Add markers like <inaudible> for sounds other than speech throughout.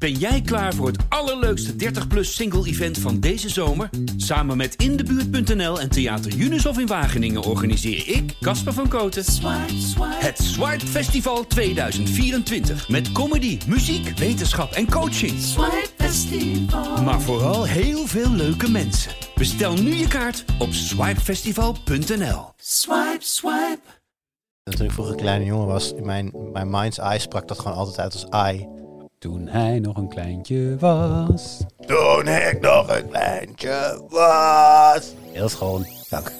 Ben jij klaar voor het allerleukste 30-plus single-event van deze zomer? Samen met Indebuurt.nl en Theater Unisof in Wageningen organiseer ik, Casper van Koten, het Swipe Festival 2024. Met comedy, muziek, wetenschap en coaching. Maar vooral heel veel leuke mensen. Bestel nu je kaart op swipefestival.nl. Swipe, swipe. Toen ik vroeger een kleine jongen was, in mijn, mijn mind's eye sprak dat gewoon altijd uit als I. Toen hij nog een kleintje was. Toen ik nog een kleintje was. Heel schoon. Dank.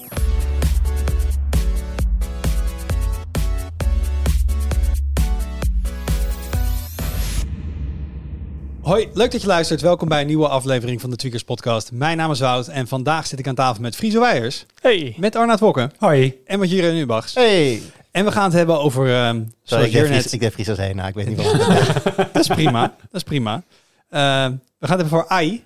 Hoi, leuk dat je luistert. Welkom bij een nieuwe aflevering van de Tweakers Podcast. Mijn naam is Wout en vandaag zit ik aan tafel met Friso Weijers. Hey. Met Arnaud Wokken. Hoi. En met Jure Nubachs. Hey. En we gaan het hebben over... ehm Sorry, ik deed, Fries, heen. Nou, ik weet niet waarom. <laughs> <laughs> Dat is prima. Dat is prima. Ehm, we gaan het hebben voor AI.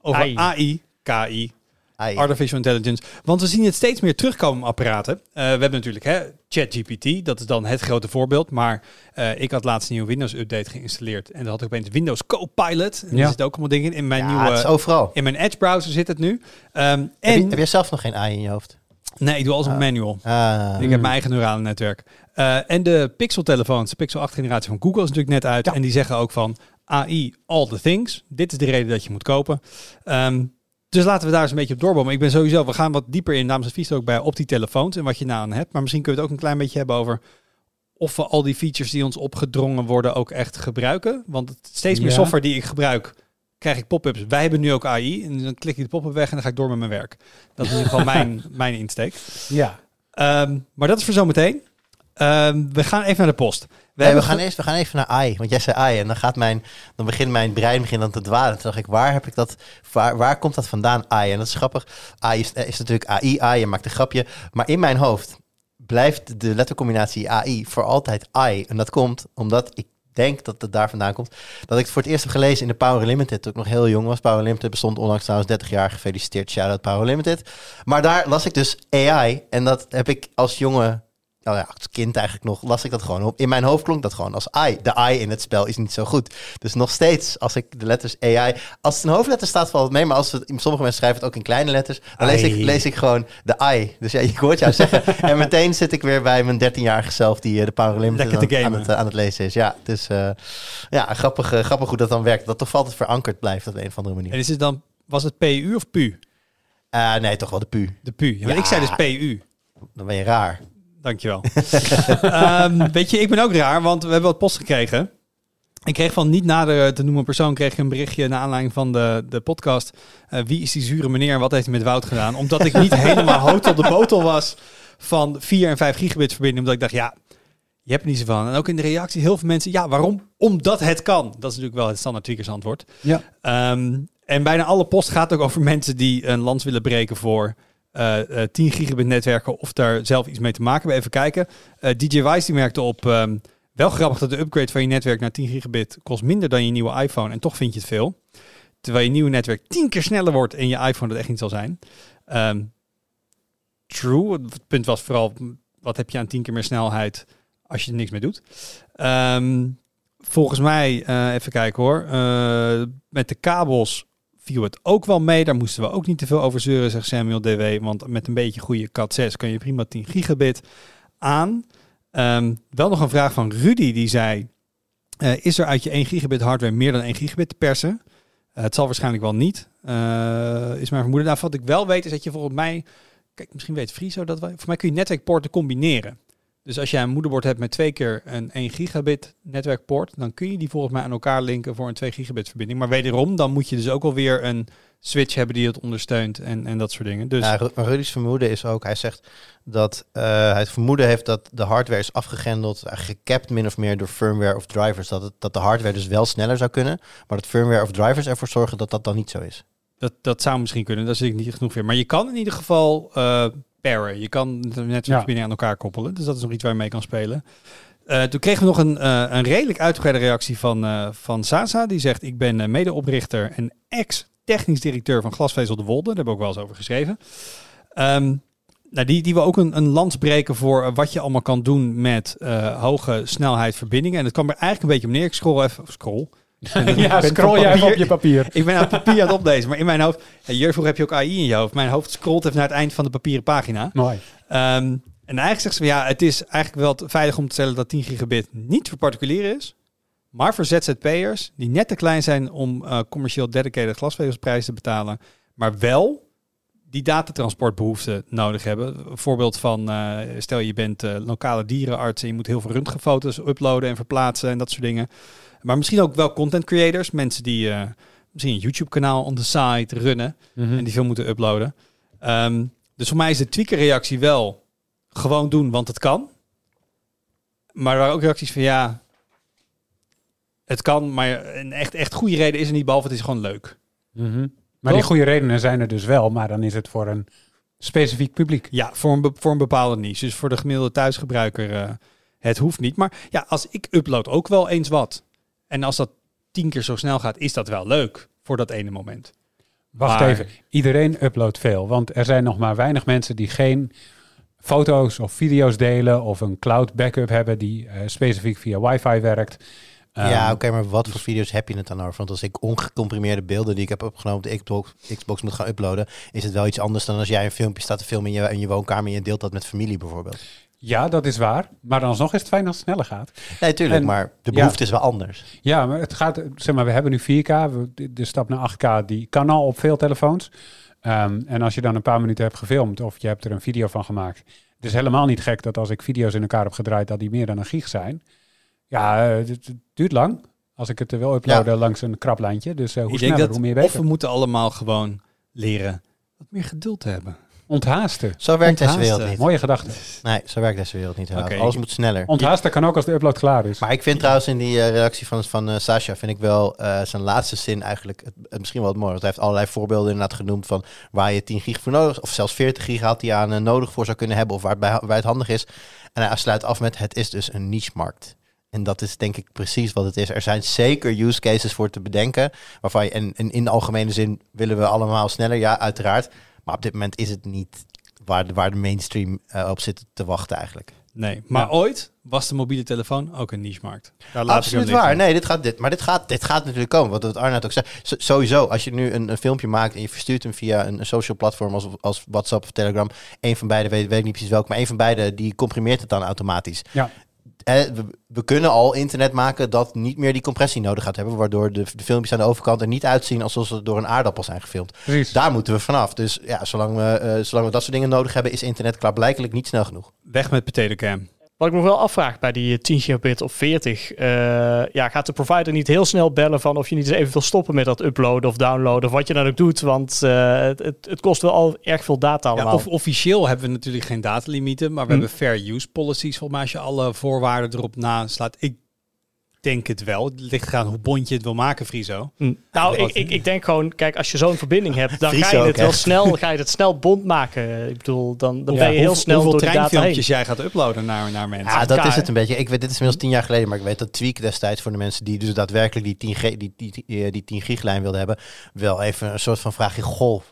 Over AI. AI, KI, Ai. Artificial Intelligence. Want we zien het steeds meer terugkomen op apparaten. Eh, we hebben natuurlijk hè, ChatGPT, dat is dan het grote voorbeeld. Maar eh, ik had laatst een nieuwe Windows-update geïnstalleerd. En dan had ik opeens Windows Copilot. En Ja. Er zitten ook allemaal dingen in. In mijn, Ja, het is nieuwe, overal. in mijn Edge-browser zit het nu. Ehm, Heb, je, en, heb jij zelf nog geen AI in je hoofd? Nee, ik doe alles op Ah. manual. Ah. Ik heb mijn eigen neurale netwerk. Eh, en de Pixel-telefoons, de Pixel 8 generatie van Google is natuurlijk net uit. En die zeggen ook van AI, all the things. Dit is de reden dat je moet kopen. Ehm, dus laten we daar eens een beetje op doorbomen. Ik ben sowieso, we gaan wat dieper in, namens advies ook bij op die telefoons en wat je nou aan hebt. Maar misschien kunnen we het ook een klein beetje hebben over of we al die features die ons opgedrongen worden ook echt gebruiken. Want het, steeds meer Ja. software die ik gebruik, krijg ik pop-ups. Wij hebben nu ook AI en dan klik ik de pop-up weg en dan ga ik door met mijn werk. Dat is in ieder geval mijn, <laughs> mijn insteek. Ja. Ehm, maar dat is voor zometeen. Ehm we gaan even naar de post. We, Nee, we, hebben gaan eerst, we gaan even naar AI. Want jij zei AI. En dan, gaat mijn, dan begint mijn brein begint dan te dwalen. Toen dacht ik, waar heb ik dat? Waar, waar komt dat vandaan? AI. En dat is grappig. AI is, is natuurlijk AI. AI, je maakt een grapje. Maar in mijn hoofd blijft de lettercombinatie AI voor altijd AI. En dat komt omdat ik denk dat het daar vandaan komt. Dat ik het voor het eerst heb gelezen in de Power Limited. Toen ik nog heel jong was. Power Limited bestond onlangs trouwens 30 jaar. Gefeliciteerd. Shout-out Power Limited. Maar daar las ik dus AI. En dat heb ik als jongen nou ja, als kind eigenlijk nog, las ik dat gewoon op. In mijn hoofd klonk dat gewoon als I. De I in het spel is niet zo goed. Dus nog steeds, als ik de letters AI... Als het een hoofdletter staat, valt het mee. Maar als het, sommige mensen schrijven het ook in kleine letters... dan lees ik, lees ik gewoon de I. Dus ja, ik hoor het jou zeggen. <laughs> En meteen zit ik weer bij mijn 13-jarige zelf... die eh, de te aan, het, eh, aan het lezen is. Ja, dus eh, ja, grappig, grappig hoe dat dan werkt. Dat toch altijd verankerd blijft op een of andere En manier. is het dan, was het PU of PU? Nee, toch wel de pu. De PU. Ja. Ik zei dus PU. Dan ben je raar. Dankjewel. <laughs> Ehm weet je, ik ben ook raar, want we hebben wat post gekregen. Ik kreeg van niet nader te noemen persoon kreeg een berichtje naar aanleiding van de, de podcast. Eh, wie is die zure meneer en wat heeft hij met Wout gedaan? Omdat ik niet <laughs> helemaal hout op de botel was van 4 en 5 gigabit verbinding. Omdat ik dacht, ja, je hebt er niet zo van. En ook in de reactie heel veel mensen, ja, waarom? Omdat het kan. Dat is natuurlijk wel het standaard tweakers antwoord. Ja. Ehm, en bijna alle post gaat ook over <laughs> mensen die een lans willen breken voor eh, eh, 10 gigabit netwerken of daar zelf iets mee te maken. Even kijken. Eh, DJ Wise die merkte op, ehm, wel grappig dat de upgrade van je netwerk naar 10 gigabit kost minder dan je nieuwe iPhone en toch vind je het veel. Terwijl je nieuwe netwerk 10 keer sneller wordt en je iPhone dat echt niet zal zijn. Ehm, true. Het punt was vooral, wat heb je aan 10 keer meer snelheid als je er niks mee doet. Ehm, volgens mij, eh, even kijken hoor, eh, met de kabels viel het ook wel mee. Daar moesten we ook niet te veel over zeuren, zegt Samuel DW. Want met een beetje goede Cat 6 kan je prima 10 gigabit aan. Ehm, wel nog een vraag van Rudy, die zei... eh, is er uit je 1 gigabit hardware meer dan 1 gigabit te persen? Eh, het zal waarschijnlijk wel niet, eh, is mijn vermoeden. Nou, wat ik wel weet is dat je volgens mij... Kijk, misschien weet Friso dat wel. Voor mij kun je netwerkpoorten combineren. Dus als jij een moederbord hebt met twee keer een 1 gigabit netwerkpoort, dan kun je die volgens mij aan elkaar linken voor een 2 gigabit verbinding. Maar wederom, dan moet je dus ook alweer een switch hebben die het ondersteunt en, en dat soort dingen. Dus Ja, maar Rudy's vermoeden is ook, hij zegt dat eh, hij het vermoeden heeft dat de hardware is afgegrendeld, eh, gecapt min of meer door firmware of drivers. Dat, het, dat de hardware dus wel sneller zou kunnen, maar dat firmware of drivers ervoor zorgen dat dat dan niet zo is. dat, dat zou misschien kunnen, daar zit ik niet genoeg weer. Maar je kan in ieder geval eh paren. Je kan de netwerkverbinding aan elkaar koppelen. Dus dat is nog iets waar je mee kan spelen. Eh, toen kregen we nog een, eh, een redelijk uitgebreide reactie van, eh, van Sasa. Die zegt, ik ben medeoprichter en ex-technisch directeur van Glasvezel de Wolde. Daar hebben we ook wel eens over geschreven. Ehm, nou, die, die wil ook een, een lans breken voor wat je allemaal kan doen met hoge snelheid verbindingen. En het kwam er eigenlijk een beetje op neer. Ik scroll even, of scroll. Ja, scroll jij even op je papier. Ik ben aan het papier aan het oplezen, maar in mijn hoofd... Ja, vroeger heb je ook AI in je hoofd. Mijn hoofd scrolt even naar het eind van de papieren pagina. Mooi. Ehm, en eigenlijk zegt ze ja, het is eigenlijk wel veilig om te stellen dat 10 gigabit niet voor particulieren is, maar voor ZZP'ers die net te klein zijn om eh, commercieel dedicated glasvezelprijzen te betalen, maar wel die datatransportbehoeften nodig hebben. Een voorbeeld van, eh, stel je bent eh, lokale dierenarts en je moet heel veel röntgenfoto's uploaden en verplaatsen en dat soort dingen. Maar misschien ook wel content creators, mensen die eh, misschien een YouTube kanaal on the side runnen Mhm. en die veel moeten uploaden. Ehm, dus voor mij is de tweaker-reactie wel gewoon doen, want het kan. Maar er waren ook reacties van ja, het kan, maar een echt, echt goede reden is er niet, behalve het is gewoon leuk. Mhm. Maar die goede redenen zijn er dus wel, maar dan is het voor een specifiek publiek. Ja, voor een, voor een bepaalde niche. Dus voor de gemiddelde thuisgebruiker, eh, het hoeft niet. Maar ja, als ik upload ook wel eens wat. En als dat tien keer zo snel gaat, is dat wel leuk voor dat ene moment. Wacht Maar- even, iedereen uploadt veel, want er zijn nog maar weinig mensen die geen foto's of video's delen of een cloud backup hebben die eh, specifiek via wifi werkt. ja, Ehm, oké, maar wat voor video's heb je het dan over? Want als ik ongecomprimeerde beelden die ik heb opgenomen op de Xbox, Xbox moet gaan uploaden, is het wel iets anders dan als jij een filmpje staat te filmen in je, in je woonkamer en je deelt dat met familie bijvoorbeeld. Ja, dat is waar. Maar dan alsnog is het fijn als het sneller gaat. Nee, tuurlijk, En- maar de ja. behoefte is wel anders. Ja, maar het gaat, zeg maar, we hebben nu 4K. We, de, de stap naar 8K, die kan al op veel telefoons. Ehm, en als je dan een paar minuten hebt gefilmd of je hebt er een video van gemaakt. Het is helemaal niet gek dat als ik video's in elkaar heb gedraaid, dat die meer dan een gig zijn. Ja, eh, het, het duurt lang. Als ik het er wil uploaden langs een krap lijntje. Dus eh, hoe ik denk sneller, dat hoe meer of beter. we moeten allemaal gewoon leren wat meer geduld te hebben. Onthaasten. Zo werkt deze wereld niet. Mooie gedachte. Nee, zo werkt deze wereld niet. Alles moet sneller. Onthaasten kan ook als de upload klaar is. Maar ik vind trouwens in die eh, reactie van, van eh, Sasha, vind ik wel eh, zijn laatste zin eigenlijk het, het misschien wel het mooie. Want hij heeft allerlei voorbeelden inderdaad genoemd van waar je 10 gig voor nodig, of zelfs 40 gig had die aan nodig voor zou kunnen hebben, of waar het, bij, waar het handig is. En hij sluit af met, het is dus een niche-markt. En dat is denk ik precies wat het is. Er zijn zeker use cases voor te bedenken, waarvan je, en, en in de algemene zin willen we allemaal sneller, ja, uiteraard. Maar op dit moment is het niet waar de, waar de mainstream eh, op zit te wachten eigenlijk. Nee, maar Ja. ooit was de mobiele telefoon ook een niche-markt. Daar laat Absoluut waar. Nee, dit gaat, dit, maar dit gaat, dit gaat natuurlijk komen. Wat wat Arnoud ook zei. Sowieso, als je nu een, een filmpje maakt en je verstuurt hem via een, een social platform als, als WhatsApp of Telegram. Een van beide, weet, weet ik niet precies welk, maar een van beide die comprimeert het dan automatisch. Ja. Eh, we, we kunnen al internet maken dat niet meer die compressie nodig gaat hebben. Waardoor de, de filmpjes aan de overkant er niet uitzien alsof ze door een aardappel zijn gefilmd. Precies. Daar moeten we vanaf. Dus ja, zolang we, eh, zolang we dat soort dingen nodig hebben, is internet klaarblijkelijk niet snel genoeg. Weg met potato cam. Wat ik me wel afvraag bij die eh, 10 gigabit of 40, eh, ja, gaat de provider niet heel snel bellen van of je niet eens even wil stoppen met dat uploaden of downloaden of wat je dan ook doet, want eh, het, het, kost wel al erg veel data Ja, allemaal. of officieel hebben we natuurlijk geen datalimieten, maar we Hm. hebben fair use policies. Volgens mij als je alle voorwaarden erop naslaat. Ik denk het wel. Het ligt eraan hoe bond je het wil maken, Friso. Hm. Nou, ik, ik, ik denk gewoon, kijk, als je zo'n verbinding hebt, dan Friso ga je het wel echt. snel, ga je het snel bond maken. Ik bedoel, dan, dan Ja, ben je heel snel hoeveel door de data heen. jij gaat uploaden naar, naar mensen. Ja, dat is het een beetje. Ik weet, dit is inmiddels tien jaar geleden, maar ik weet dat Tweak destijds voor de mensen die dus daadwerkelijk die 10, G, die, die, die, die 10 giglijn wilden hebben, wel even een soort van vraagje, goh,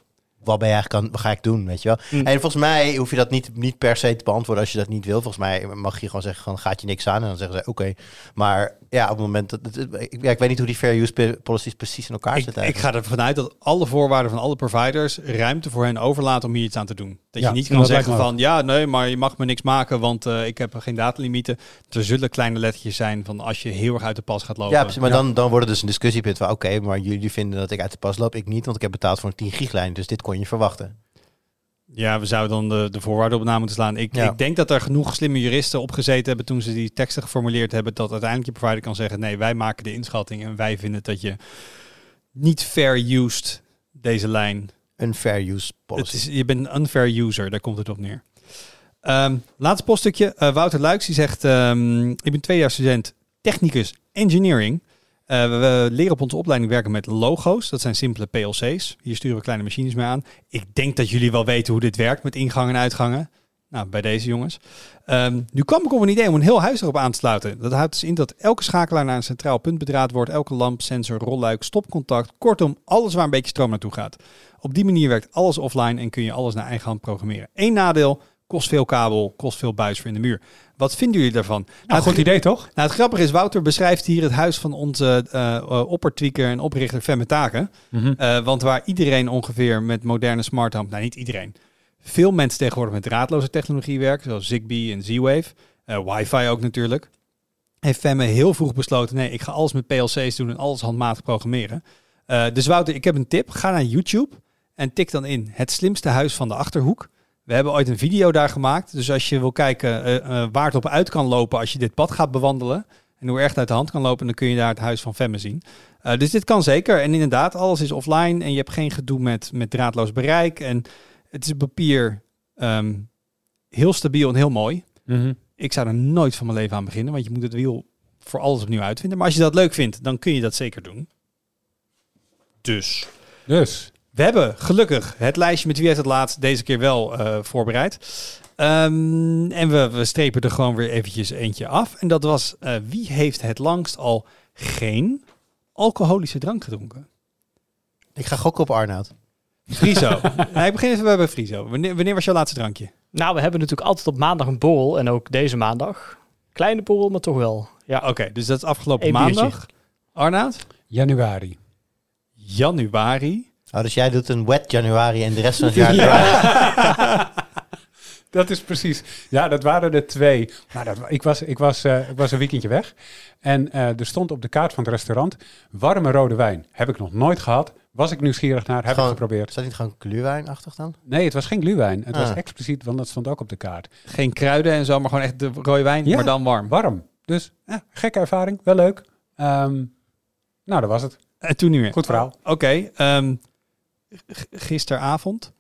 wat ben je eigenlijk aan, wat ga ik doen, weet je wel? Hm. En volgens mij hoef je dat niet, niet per se te beantwoorden als je dat niet wil. Volgens mij mag je gewoon zeggen, gewoon, gaat je niks aan en dan zeggen ze, oké. Maar ja, op het moment, dat, dat- ik, ja, ik weet niet hoe die fair use policies precies in elkaar zitten. ik ga ervan uit dat alle voorwaarden van alle providers ruimte voor hen overlaten om hier iets aan te doen. Dat Ja, je niet kan zeggen van ja, nee, maar je mag me niks maken, want eh, ik heb geen datalimieten. Er zullen kleine lettertjes zijn van als je heel erg uit de pas gaat lopen. Ja, precies, maar Ja. Dan, dan wordt het dus een discussiepunt van, oké, maar jullie vinden dat ik uit de pas loop, ik niet, want ik heb betaald voor een 10 giglijn, dus dit kon je verwachten. Ja, we zouden dan de, de voorwaarden op na moeten slaan. Ik, Ja. ik denk dat er genoeg slimme juristen opgezeten hebben toen ze die teksten geformuleerd hebben, dat uiteindelijk je provider kan zeggen, nee, wij maken de inschatting en wij vinden dat je niet fair used deze lijn. Een fair use policy. Het is, je bent een unfair user, daar komt het op neer. Ehm, laatste poststukje. Eh, Wouter Luiks die zegt, ehm, ik ben twee jaar student technicus engineering. Eh, we, leren op onze opleiding werken met logo's. Dat zijn simpele PLC's. Hier sturen we kleine machines mee aan. Ik denk dat jullie wel weten hoe dit werkt met ingangen en uitgangen. Nou, bij deze jongens. Ehm, nu kwam ik op een idee om een heel huis erop aan te sluiten. Dat houdt dus in dat elke schakelaar naar een centraal punt bedraad wordt. Elke lamp, sensor, rolluik, stopcontact. Kortom, alles waar een beetje stroom naartoe gaat. Op die manier werkt alles offline en kun je alles naar eigen hand programmeren. Eén nadeel, Kost veel kabel, kost veel buis voor in de muur. Wat vinden jullie daarvan? Nou, goed idee toch? Nou, het grappige is, Wouter beschrijft hier het huis van onze eh eh, oppertweaker en oprichter Femme Taken. Mhm. Eh, want waar iedereen ongeveer met moderne smart home, nou niet iedereen, veel mensen tegenwoordig met draadloze technologie werken, zoals Zigbee en Z-Wave, eh, wifi ook natuurlijk, heeft Femme heel vroeg besloten, nee, ik ga alles met PLC's doen en alles handmatig programmeren. Dus Wouter, ik heb een tip. Ga naar YouTube en tik dan in het slimste huis van de Achterhoek. We hebben ooit een video daar gemaakt. Dus als je wil kijken eh, eh, waar het op uit kan lopen als je dit pad gaat bewandelen. En hoe erg het uit de hand kan lopen, dan kun je daar het huis van Femme zien. Eh, dus dit kan zeker. En inderdaad, alles is offline en je hebt geen gedoe met, met draadloos bereik. En het is papier ehm, heel stabiel en heel mooi. Mhm. Ik zou er nooit van mijn leven aan beginnen, want je moet het wiel voor alles opnieuw uitvinden. Maar als je dat leuk vindt, dan kun je dat zeker doen. Dus. Dus, We hebben gelukkig het lijstje met wie heeft het laatst deze keer wel eh, voorbereid. Ehm, en we, we strepen er gewoon weer eventjes eentje af. En dat was eh, wie heeft het langst al geen alcoholische drank gedronken? Ik ga gokken op Arnoud. Friso. <laughs> nee, ik begin even bij- Friso. Wanneer, wanneer was jouw laatste drankje? Nou, we hebben natuurlijk altijd op maandag een borrel. En ook deze maandag. Kleine borrel, maar toch wel. Ja, Oké, dus dat is afgelopen Eén biertje. maandag. Arnoud? januari. Januari. Oh, dus jij doet een wet januari en de rest van het jaar. <laughs> <laughs> Dat is precies. Ja, dat waren er twee. Maar dat, ik, was, ik, was, eh, ik was een weekendje weg. En eh, er stond op de kaart van het restaurant... warme rode wijn. Heb ik nog nooit gehad. Was ik nieuwsgierig naar. Heb Gewoon- ik geprobeerd. Is dat niet gewoon gluurwijnachtig dan? Nee, het was geen gluwijn. Het was Ah. expliciet, want dat stond ook op de kaart. Geen kruiden en zo, maar gewoon echt de rode wijn, Ja. maar dan warm. Warm. Dus, ja, gekke ervaring. Wel leuk. Ehm, nou, dat was het. En toen niet meer. Goed verhaal. Oké, ehm, gisteravond.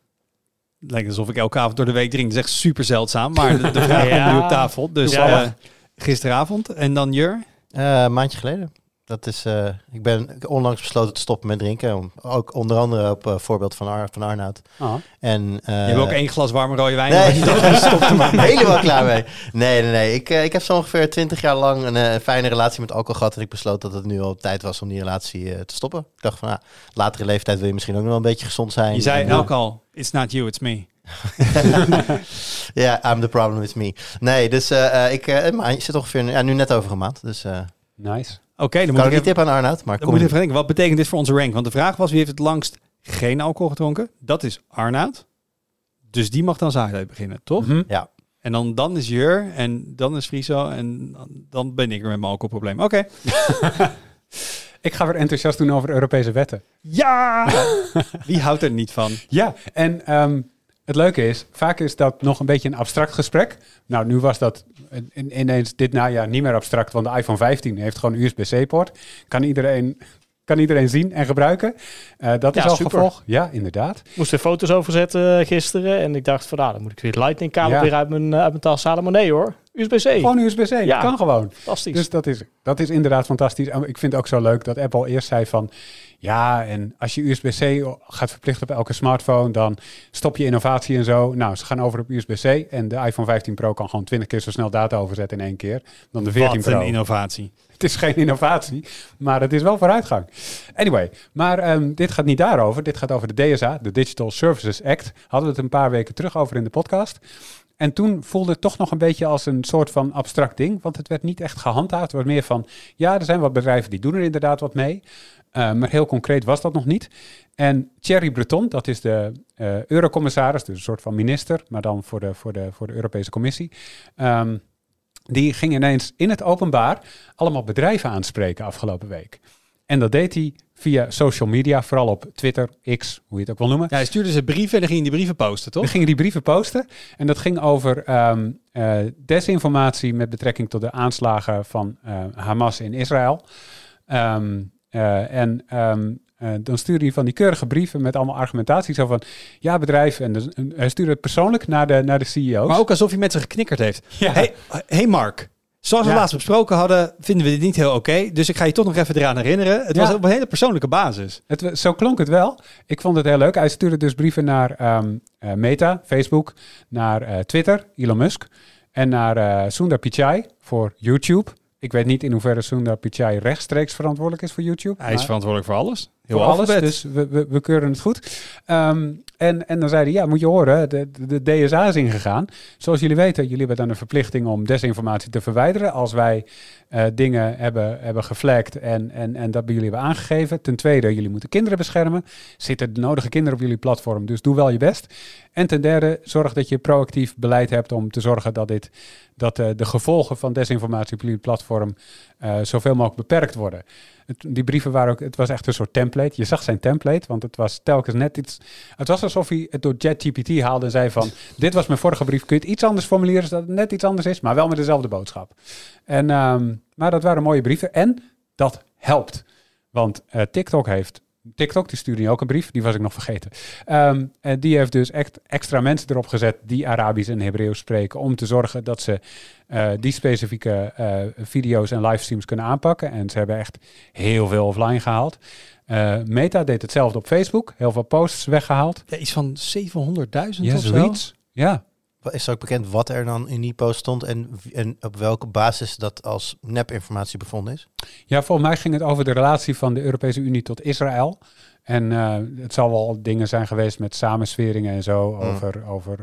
Het lijkt alsof ik elke avond door de week drink. Dat is echt super zeldzaam, maar de, de vraag Ja. <laughs> komt nu op tafel. Dus Ja. eh, gisteravond en dan Jur. Eh, een maandje geleden. Dat is, eh, ik ben onlangs besloten te stoppen met drinken. Ook onder andere op eh, voorbeeld van, Ar van Arnoud. Ah. En, eh, Je hebt ook één glas warme rode wijn. Nee, omdat je toch gestopt te maken. helemaal klaar mee. Nee, nee, nee. Ik, ik heb zo ongeveer twintig jaar lang een fijne relatie met alcohol gehad. En ik besloot dat het nu al tijd was om die relatie te stoppen. Ik dacht van, ah, latere leeftijd wil je misschien ook nog wel een beetje gezond zijn. Je zei En, alcohol, it's not you, it's me. <laughs> Ja, I'm the problem with me. Nee, dus ik zit ongeveer ja, nu net over een maand. Dus Nice. Oké, dan kan moet ik niet tip aan Arnoud, maar dan kom moet ik even denken. Wat betekent dit voor onze rank? Want de vraag was, wie heeft het langst geen alcohol gedronken? Dat is Arnoud. Dus die mag dan zaak beginnen, toch? Mhm. Ja. En dan, dan is Jur en dan is Friso en dan, ben ik er met mijn alcoholprobleem. Oké. <laughs> Ik ga weer enthousiast doen over Europese wetten. Ja! <laughs> Wie houdt er niet van? Ja, en ehm, het leuke is, vaak is dat nog een beetje een abstract gesprek. Nou, nu was dat ineens dit najaar niet meer abstract, want de iPhone 15 heeft gewoon een USB-C-poort. Kan iedereen, kan iedereen zien en gebruiken. Eh, dat Ja, is al super. gevolg. Ja, inderdaad. Ik moest er foto's over zetten eh, gisteren. En ik dacht van, nou, dan moet ik weer het lightning kabel Ja. weer uit mijn, eh, uit mijn tas halen. Maar nee hoor, USB-C. Gewoon USB-C, Ja. kan gewoon. Fantastisch. Dus dat is, dat is inderdaad fantastisch. En ik vind het ook zo leuk dat Apple eerst zei van... ja, en als je USB-C gaat verplichten op elke smartphone... dan stop je innovatie en zo. Nou, ze gaan over op USB-C. En de iPhone 15 Pro kan gewoon 20 keer zo snel data overzetten in één keer... dan de 14 Wat Pro. een innovatie. Het is geen innovatie, maar het is wel vooruitgang. Anyway, maar ehm, dit gaat niet daarover. Dit gaat over de DSA, de Digital Services Act. Hadden we het een paar weken terug over in de podcast. En toen voelde het toch nog een beetje als een soort van abstract ding. Want het werd niet echt gehandhaafd. Het was meer van, ja, er zijn wat bedrijven die doen er inderdaad wat mee. Uh, maar heel concreet was dat nog niet. En Thierry Breton, dat is de uh, eurocommissaris, dus een soort van minister, maar dan voor de, voor de, voor de Europese Commissie. Um, die ging ineens in het openbaar allemaal bedrijven aanspreken afgelopen week. En dat deed hij via social media, vooral op Twitter, X, hoe je het ook wil noemen. Ja, hij stuurde ze brieven en dan ging hij die brieven posten, toch? Dan gingen die brieven posten. En dat ging over um, uh, desinformatie met betrekking tot de aanslagen van uh, Hamas in Israël. Um, uh, en uh, dan stuurde hij van die keurige brieven met allemaal argumentatie. Zo van, ja bedrijf. En, dus, en hij stuurde het persoonlijk naar de, naar de CEO's. Maar ook alsof hij met ze geknikkerd heeft. Ja. Hey, hey Mark, zoals we Ja. laatst besproken hadden, vinden we dit niet heel oké. Dus ik ga je toch nog even eraan herinneren. Het Ja. was op een hele persoonlijke basis. Het, zo klonk het wel. Ik vond het heel leuk. Hij stuurde dus brieven naar ehm, eh, Meta, Facebook, naar eh, Twitter, Elon Musk, en naar eh, Sundar Pichai voor YouTube. Ik weet niet in hoeverre Sundar Pichai rechtstreeks verantwoordelijk is voor YouTube. Hij is verantwoordelijk voor alles. Heel voor alles, dus we, we, we keuren het goed. Ehm, En, en dan zeiden ja, moet je horen, de, de, DSA is ingegaan. Zoals jullie weten, jullie hebben dan een verplichting om desinformatie te verwijderen. Als wij eh, dingen hebben, hebben geflagd en, en, en dat bij jullie hebben aangegeven. Ten tweede, jullie moeten kinderen beschermen. Zitten de nodige kinderen op jullie platform, dus doe wel je best. En ten derde, zorg dat je proactief beleid hebt om te zorgen dat, dit, dat uh, de gevolgen van desinformatie op jullie platform uh, zoveel mogelijk beperkt worden. Het, die brieven waren ook, het was echt een soort template. Je zag zijn template, want het was telkens net iets. Het was alsof hij het door ChatGPT haalde en zei van, <laughs> dit was mijn vorige brief, kun je het iets anders formuleren zodat het net iets anders is, maar wel met dezelfde boodschap. En, um, maar dat waren mooie brieven en dat helpt. Want uh, TikTok heeft TikTok, die stuurde je ook een brief, die was ik nog vergeten. Um, en die heeft dus echt extra mensen erop gezet die Arabisch en Hebreeuws spreken, om te zorgen dat ze uh, die specifieke uh, video's en livestreams kunnen aanpakken. En ze hebben echt heel veel offline gehaald. Uh, Meta deed hetzelfde op Facebook, heel veel posts weggehaald. Ja, iets van 700.000 ja, of zoiets. zo. Ja, Is er ook bekend wat er dan in die post stond en, en op welke basis dat als nepinformatie bevonden is? Ja, volgens mij ging het over de relatie van de Europese Unie tot Israël. En uh, het zal wel dingen zijn geweest met samensweringen en zo Mm. over, over,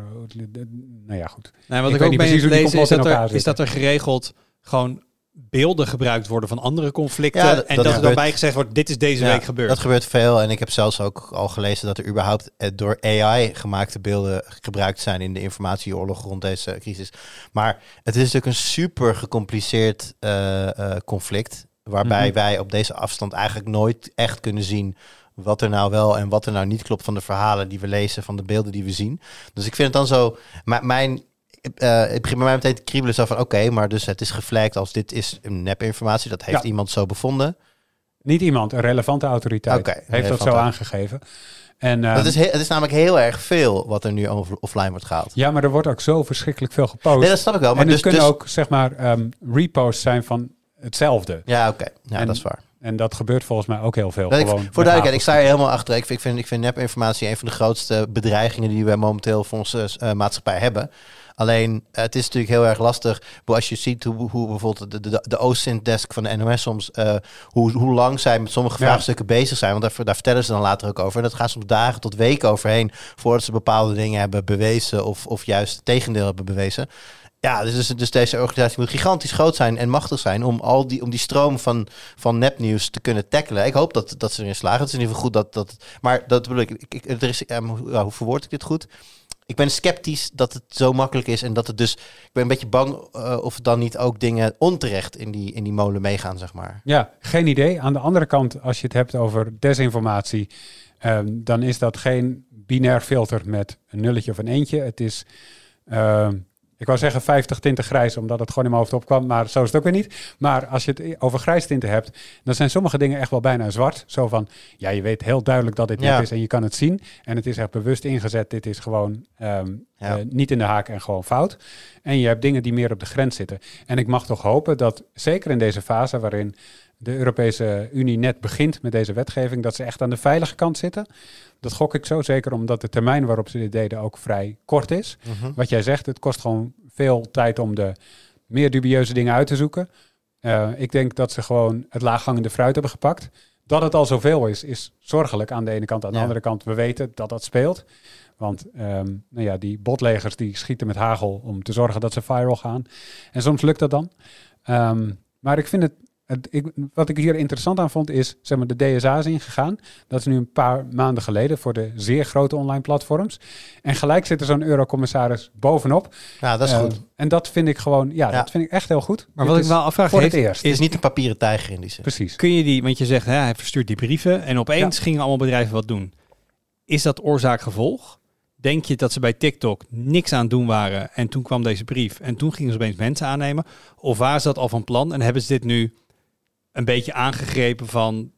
nou ja, goed. Nee, wat Ik ik, weet ook niet ben precies hoe die lezen is dat, er, is dat er geregeld gewoon beelden gebruikt worden van andere conflicten. Ja, dat- en dat dat, er dan gebeurt- bij gezegd wordt, dit is deze Ja, week gebeurd. Dat gebeurt veel en ik heb zelfs ook al gelezen dat er überhaupt eh, door AI gemaakte beelden gebruikt zijn in de informatieoorlog rond deze crisis. Maar het is natuurlijk een super gecompliceerd eh, eh, conflict, waarbij Mhm. wij op deze afstand eigenlijk nooit echt kunnen zien wat er nou wel en wat er nou niet klopt van de verhalen die we lezen, van de beelden die we zien. Dus ik vind het dan zo, maar mijn eh, het begint bij mij meteen te kriebelen zo van oké, maar dus het is geflagd als dit is nepinformatie, dat heeft Ja. iemand zo bevonden. Niet iemand, een relevante autoriteit heeft dat zo aangegeven. En, Dat ehm, is, he- het is namelijk heel erg veel wat er nu offline wordt gehaald. ja, maar er wordt ook zo verschrikkelijk veel gepost. Nee, dat snap ik wel. Maar en dus, kunnen dus, ook, zeg maar, ehm, reposts zijn van hetzelfde. Ja, oké. Ja, En- dat is waar. En dat gebeurt volgens mij ook heel veel. Ik, voor duidelijkheid, ik sta hagels. helemaal achter. Ik vind, ik vind, ik vind nepinformatie een van de grootste bedreigingen die we momenteel voor onze eh, maatschappij hebben. Alleen, eh, het is natuurlijk heel erg lastig. Als je ziet hoe, hoe bijvoorbeeld de, de, de OSINT-desk van de NOS soms, eh, hoe, hoe lang zij met sommige Ja. vraagstukken bezig zijn. Want daar, daar vertellen ze dan later ook over. En dat gaat soms dagen tot weken overheen voordat ze bepaalde dingen hebben bewezen of, of juist het tegendeel hebben bewezen. Ja, dus, dus, dus deze organisatie moet gigantisch groot zijn en machtig zijn om al die, om die stroom van, van nepnieuws te kunnen tackelen. Ik hoop dat, dat ze erin slagen. Het is in ieder geval goed dat, dat maar dat bedoel ik, ik, er is, hoe verwoord ik dit goed? Ik ben sceptisch dat het zo makkelijk is en dat het dus, ik ben een beetje bang eh, of dan niet ook dingen onterecht in die, in die molen meegaan, zeg maar. Ja, geen idee. Aan de andere kant, als je het hebt over desinformatie, ehm, dan is dat geen binair filter met een nulletje of een eentje. Het is, ehm, ik wou zeggen 50 tinten grijs, omdat het gewoon in mijn hoofd opkwam, maar zo is het ook weer niet. Maar als je het over grijstinten hebt, dan zijn sommige dingen echt wel bijna zwart. Zo van, ja, je weet heel duidelijk dat dit Ja. net is en je kan het zien. En het is echt bewust ingezet. Dit is gewoon ehm, Ja. eh, niet in de haak en gewoon fout. En je hebt dingen die meer op de grens zitten. En ik mag toch hopen dat, zeker in deze fase waarin de Europese Unie net begint met deze wetgeving, dat ze echt aan de veilige kant zitten. Dat gok ik zo, zeker omdat de termijn waarop ze dit deden ook vrij kort is. Wat jij zegt, het kost gewoon veel tijd om de meer dubieuze dingen uit te zoeken. Eh, ik denk dat ze gewoon het laaghangende fruit hebben gepakt. Dat het al zoveel is, is zorgelijk aan de ene kant. Aan de Ja. andere kant, we weten dat dat speelt. Want ehm, nou ja, die botlegers die schieten met hagel om te zorgen dat ze viral gaan. En soms lukt dat dan. Ehm, maar ik vind het, het ik, wat ik hier interessant aan vond is, zeg maar, de DSA is ingegaan. Dat is nu een paar maanden geleden voor de zeer grote online platforms. En gelijk zit er zo'n eurocommissaris bovenop. Ja, dat is Eh, goed. En dat vind ik gewoon, ja, Ja. dat vind ik echt heel goed. Maar Dit wat ik wel afvraag, voor heeft, het eerst. Is niet een papieren tijger in die zin. Precies. kun je die, want je zegt, hè, hij verstuurt die brieven en opeens gingen allemaal bedrijven wat doen. Is dat oorzaak-gevolg? Denk je dat ze bij TikTok niks aan het doen waren en toen kwam deze brief en toen gingen ze opeens mensen aannemen? Of waren ze dat al van plan en hebben ze dit nu een beetje aangegrepen van,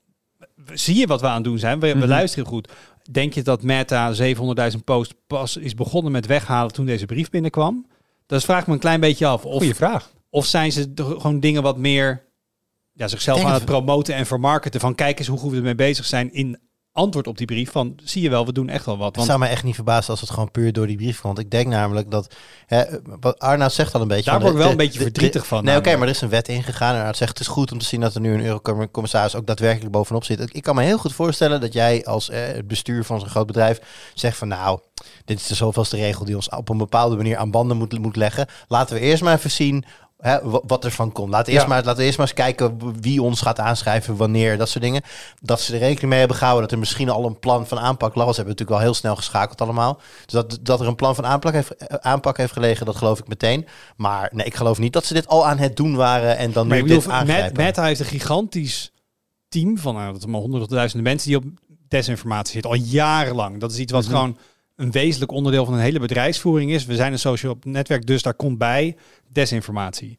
zie je wat we aan het doen zijn? We, we Mhm. luisteren goed. Denk je dat Meta 700.000 posts pas is begonnen met weghalen toen deze brief binnenkwam? Dat vraag ik me een klein beetje af. Of, Goeie vraag. of zijn ze gewoon dingen wat meer ja, zichzelf aan het het- promoten en vermarkten van kijk eens hoe goed we ermee bezig zijn in antwoord op die brief van, zie je wel, we doen echt wel wat. Het Want zou mij echt niet verbazen als het gewoon puur door die brief komt. Ik denk namelijk dat, hè, wat Arnoud zegt al een beetje. daar word ik de- wel een beetje de- verdrietig de- van. Nee, oké, maar er is een wet ingegaan. En Arnoud zegt het is goed om te zien dat er nu een eurocommissaris ook daadwerkelijk bovenop zit. Ik kan me heel goed voorstellen dat jij als eh, het bestuur van zo'n groot bedrijf zegt van nou, dit is de zoveelste regel die ons op een bepaalde manier aan banden moet, moet leggen. Laten we eerst maar even zien hè, wa- wat er van komt. Laten we, eerst maar, laten we eerst maar eens kijken wie ons gaat aanschrijven, wanneer, dat soort dingen. Dat ze er rekening mee hebben gehouden dat er misschien al een plan van aanpak lag. Ze hebben natuurlijk wel heel snel geschakeld allemaal. Dus dat, dat er een plan van aanpak heeft, aanpak heeft gelegen, dat geloof ik meteen. Maar nee, ik geloof niet dat ze dit al aan het doen waren en dan Maar nu bedoel, dit aangrijpen. Meta heeft een gigantisch team van nou, dat maar honderdduizenden mensen die op desinformatie zitten. Al jarenlang. Dat is iets wat Mhm. gewoon een wezenlijk onderdeel van een hele bedrijfsvoering is. We zijn een social netwerk, dus daar komt bij desinformatie.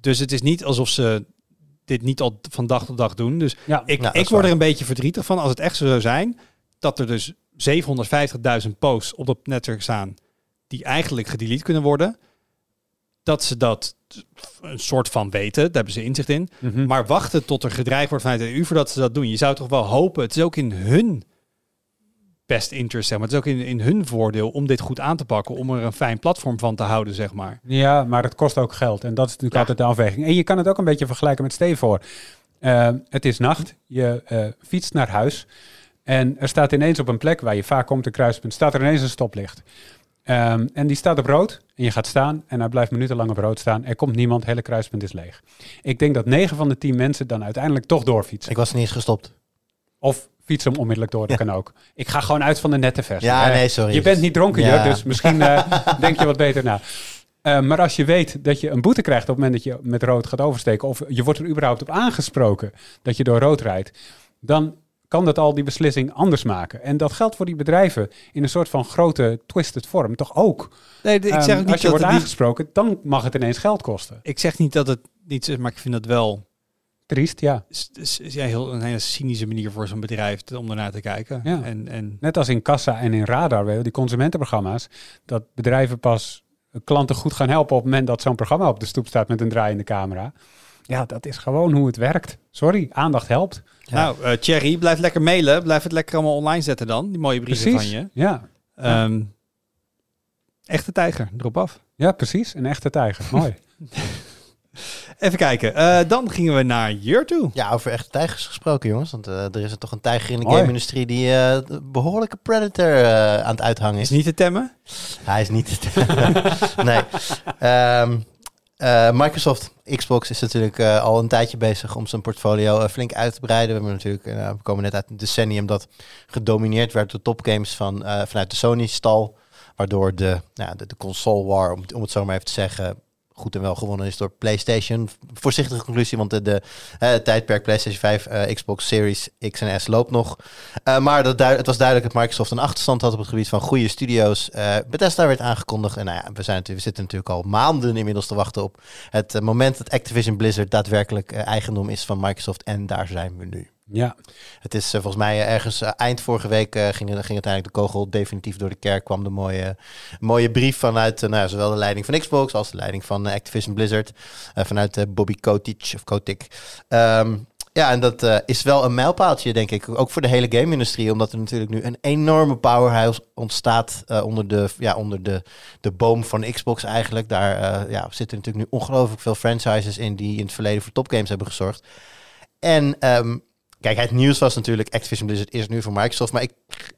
Dus het is niet alsof ze dit niet al van dag tot dag doen. Dus Ja, ik, Nou, ik word waar. er een beetje verdrietig van als het echt zo zou zijn dat er dus 750.000 posts op dat netwerk staan die eigenlijk gedelete kunnen worden. Dat ze dat een soort van weten, daar hebben ze inzicht in. Mhm. Maar wachten tot er gedreigd wordt vanuit de EU voordat ze dat doen. Je zou toch wel hopen, het is ook in hun best interest, zeg maar. Het is ook in, in hun voordeel om dit goed aan te pakken, om er een fijn platform van te houden, zeg maar. Ja, maar het kost ook geld. En dat is natuurlijk Ja. altijd de afweging. En je kan het ook een beetje vergelijken met stel je voor. eh, het is nacht, je eh, fietst naar huis. En er staat ineens op een plek waar je vaak komt, een kruispunt, staat er ineens een stoplicht. Ehm, en die staat op rood. En je gaat staan en hij blijft minutenlang op rood staan. Er komt niemand, hele kruispunt is leeg. Ik denk dat 9 van de 10 mensen dan uiteindelijk toch doorfietsen. Ik was niet eens gestopt. Of fiets hem onmiddellijk door, dat Ja. kan ook. Ik ga gewoon uit van de nette versie. Ja, Eh, nee, sorry. Je bent niet dronken, Ja. Dus misschien eh, <laughs> denk je wat beter na. Eh, maar als je weet dat je een boete krijgt op het moment dat je met rood gaat oversteken, of je wordt er überhaupt op aangesproken dat je door rood rijdt, dan kan dat al die beslissing anders maken. En dat geldt voor die bedrijven in een soort van grote twisted vorm toch ook. Nee, ik Ehm, zeg ook niet als je dat wordt niet, aangesproken, dan mag het ineens geld kosten. ik zeg niet dat het niet is, maar ik vind dat wel Triest, ja. is, is, is ja, heel, een hele cynische manier voor zo'n bedrijf om ernaar te kijken. Ja. En, en Net als in Kassa en in Radar, weet je, die consumentenprogramma's, dat bedrijven pas klanten goed gaan helpen op het moment dat zo'n programma op de stoep staat met een draaiende camera. Ja, dat is gewoon hoe het werkt. Sorry, aandacht helpt. Nou, eh Thierry, blijf lekker mailen. Blijf het lekker allemaal online zetten dan. Die mooie brieven Precies. van je. Ja. Ehm, echte tijger, erop af. ja, precies. Een echte tijger. Mooi. <laughs> Even kijken. Eh, dan gingen we naar Jur toe. Ja, over echte tijgers gesproken, jongens. Want eh, er is er toch een tijger in de game-industrie die eh, een behoorlijke predator eh, aan het uithangen Is is. niet te temmen. Hij is niet <laughs> Nee. Ehm, eh, Microsoft Xbox is natuurlijk eh, al een tijdje bezig om zijn portfolio eh, flink uit te breiden. We, hebben natuurlijk, eh, we komen net uit een decennium dat gedomineerd werd door topgames van, eh, vanuit de Sony-stal. Waardoor de, nou, de, de console war, om, om het zo maar even te zeggen, goed en wel gewonnen is door PlayStation. Voorzichtige conclusie, want de, eh, tijdperk PlayStation 5, eh, Xbox Series X en S loopt nog. Eh, maar dat het was duidelijk dat Microsoft een achterstand had op het gebied van goede studio's. Bethesda werd aangekondigd. En nou ja, we, zijn we zitten natuurlijk al maanden inmiddels te wachten op het moment dat Activision Blizzard daadwerkelijk eigendom is van Microsoft. En daar zijn we nu. Ja, Het is eh, volgens mij eh, ergens eh, eind vorige week ging, ging uiteindelijk de kogel definitief door de kerk. Kwam de mooie, mooie brief vanuit nou, zowel de leiding van Xbox als de leiding van Activision Blizzard. vanuit Bobby Kotick of Kotick. Ehm, ja, en dat is wel een mijlpaaltje, denk ik. Ook voor de hele game-industrie. Omdat er natuurlijk nu een enorme powerhouse ontstaat onder, de, ja, onder de, de boom van Xbox eigenlijk. Daar ja, zitten natuurlijk nu ongelooflijk veel franchises in die in het verleden voor topgames hebben gezorgd. En ehm, kijk, het nieuws was natuurlijk Activision Blizzard is nu voor Microsoft. Maar ik,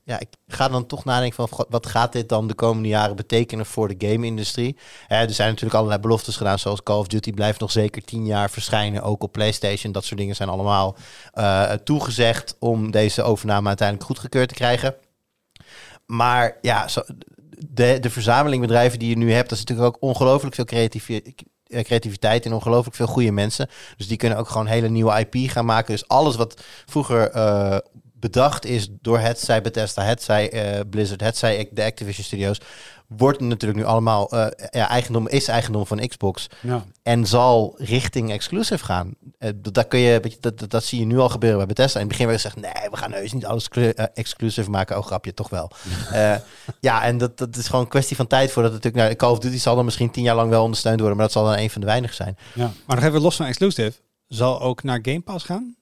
ja, ik ga dan toch nadenken van wat gaat dit dan de komende jaren betekenen voor de game-industrie? Er zijn natuurlijk allerlei beloftes gedaan, zoals Call of Duty blijft nog zeker tien jaar verschijnen, ook op PlayStation. Dat soort dingen zijn allemaal eh, toegezegd om deze overname uiteindelijk goedgekeurd te krijgen. Maar ja, zo, de, de verzameling bedrijven die je nu hebt, dat is natuurlijk ook ongelooflijk veel creativi- eh, creativiteit en ongelooflijk veel goede mensen. Dus die kunnen ook gewoon hele nieuwe IP gaan maken. Dus alles wat vroeger eh, bedacht is door het zij Bethesda, het zij eh, Blizzard, het zij de Activision Studios, wordt natuurlijk nu allemaal eh, ja, eigendom, is eigendom van Xbox ja. en zal richting exclusive gaan. Eh, dat, kun je, dat, dat, dat zie je nu al gebeuren bij Bethesda. In het begin werd gezegd, nee, we gaan heus niet alles eh, exclusive maken. Oh, grapje, toch wel. <laughs> Ja, en dat, dat is gewoon een kwestie van tijd voordat het natuurlijk... Nou, Call of Duty zal dan misschien tien jaar lang wel ondersteund worden, maar dat zal dan een van de weinigen zijn. ja. Maar nog even los van exclusive. Zal ook naar Game Pass gaan?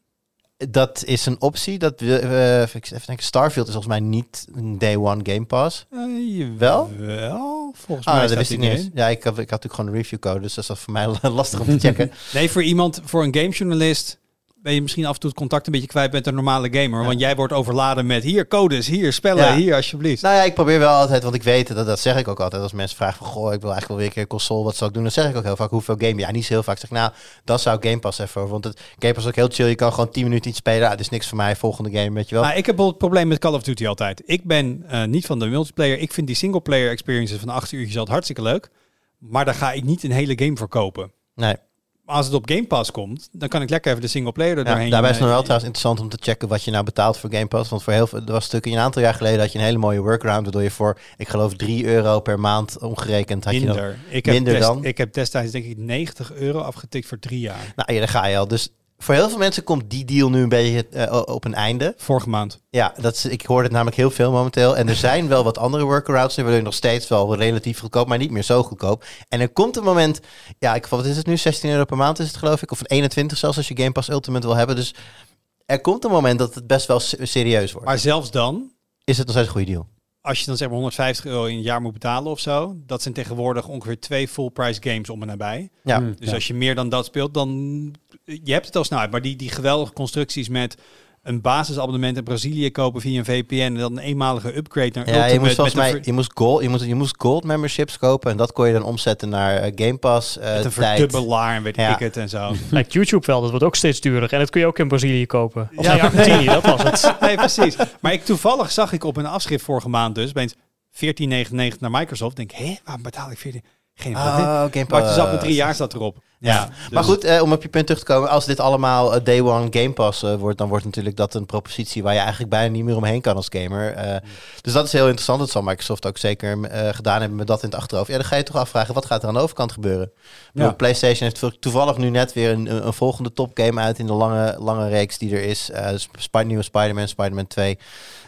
Dat is een optie. Dat we, eh, even denken, Starfield is volgens mij niet een day one Game Pass. Uh, Wel? Wel, volgens Ah, mij dat wist ik niet eens. Ja, ik, had, ik had natuurlijk gewoon een review code, dus dat is voor mij <laughs> lastig om te checken. <laughs> Nee, voor iemand, voor een gamejournalist ben je misschien af en toe het contact een beetje kwijt met een normale gamer. Ja. Want jij wordt overladen met hier codes, hier spellen, Ja. hier alsjeblieft. Nou ja, ik probeer wel altijd, want ik weet, dat, dat zeg ik ook altijd. Als mensen vragen van, goh, ik wil eigenlijk wel weer een keer console, wat zal ik doen? Dan zeg ik ook heel vaak, hoeveel game? Ja, niet zo heel vaak. Ik zeg, nou, dan zou Game Pass even over. Want het Game Pass is ook heel chill. Je kan gewoon 10 minuten iets spelen. Ah, dit is niks voor mij, volgende game, weet je wel. Maar ik heb wel het probleem met Call of Duty altijd. Ik ben eh, niet van de multiplayer. Ik vind die singleplayer experiences van 8 uurtjes altijd hartstikke leuk. Maar daar ga ik niet een hele game voor kopen. nee. Maar als het op Game Pass komt, dan kan ik lekker even de singleplayer er Ja, doorheen. daarbij is het eh, nog wel trouwens interessant om te checken wat je nou betaalt voor Game Pass. Want voor heel veel, er was natuurlijk een aantal jaar geleden had je een hele mooie workaround. Waardoor je voor, ik geloof, 3 euro per maand omgerekend had je dan. minder. Ik heb, minder dest- dan? ik heb destijds denk ik 90 euro afgetikt voor drie jaar. Nou ja, daar ga je al. Dus voor heel veel mensen komt die deal nu een beetje eh, op een einde. Vorige maand. Ja, dat is, ik hoor het namelijk heel veel momenteel. En er zijn wel wat andere workarounds waardoor je nog steeds wel relatief goedkoop, maar niet meer zo goedkoop. En er komt een moment, ja, ik, wat is het nu? 16 euro per maand is het geloof ik, of 21 zelfs als je Game Pass Ultimate wil hebben. Dus er komt een moment dat het best wel se- serieus wordt. Maar zelfs dan, is het nog steeds een goede deal? Als je dan zeg maar 150 euro in een jaar moet betalen of zo, dat zijn tegenwoordig ongeveer twee full price games om en nabij. Ja. Dus ja. als je meer dan dat speelt, dan je hebt het al snel uit. Maar die, die geweldige constructies met een basisabonnement in Brazilië kopen via een VPN en dan een eenmalige upgrade naar Ja, je Ultimate moest volgens mij, je moest, gold, je, moest, je moest gold memberships kopen en dat kon je dan omzetten naar eh, Game Pass eh met een tijd. verdubbelaar en weet Ja. ik het en zo. <laughs> Lijkt YouTube wel, dat wordt ook steeds duurder. En dat kun je ook in Brazilië kopen. Of Ja. nee, Argentinië, dat was het. <laughs> Nee, precies. Maar ik toevallig zag ik op een afschrift vorige maand dus, opeens 14,99 naar Microsoft. Denk, hé, waarom betaal ik 14? Geen idee. Oh, Game Maar Pass. zat met drie jaar staat erop. Ja. dus- Maar goed, eh, om op je punt terug te komen, als dit allemaal eh, Day One Game Pass eh, wordt, dan wordt natuurlijk dat een propositie waar je eigenlijk bijna niet meer omheen kan als gamer. Eh, Dus dat is heel interessant. Dat zal Microsoft ook zeker gedaan hebben met dat in het achterhoofd. Ja, dan ga je toch afvragen, wat gaat er aan de overkant gebeuren? Ja. PlayStation heeft toevallig nu net weer een, een, volgende topgame uit in de lange, lange reeks die er is. Dus Sp- nieuwe Spider-Man, Spider-Man 2.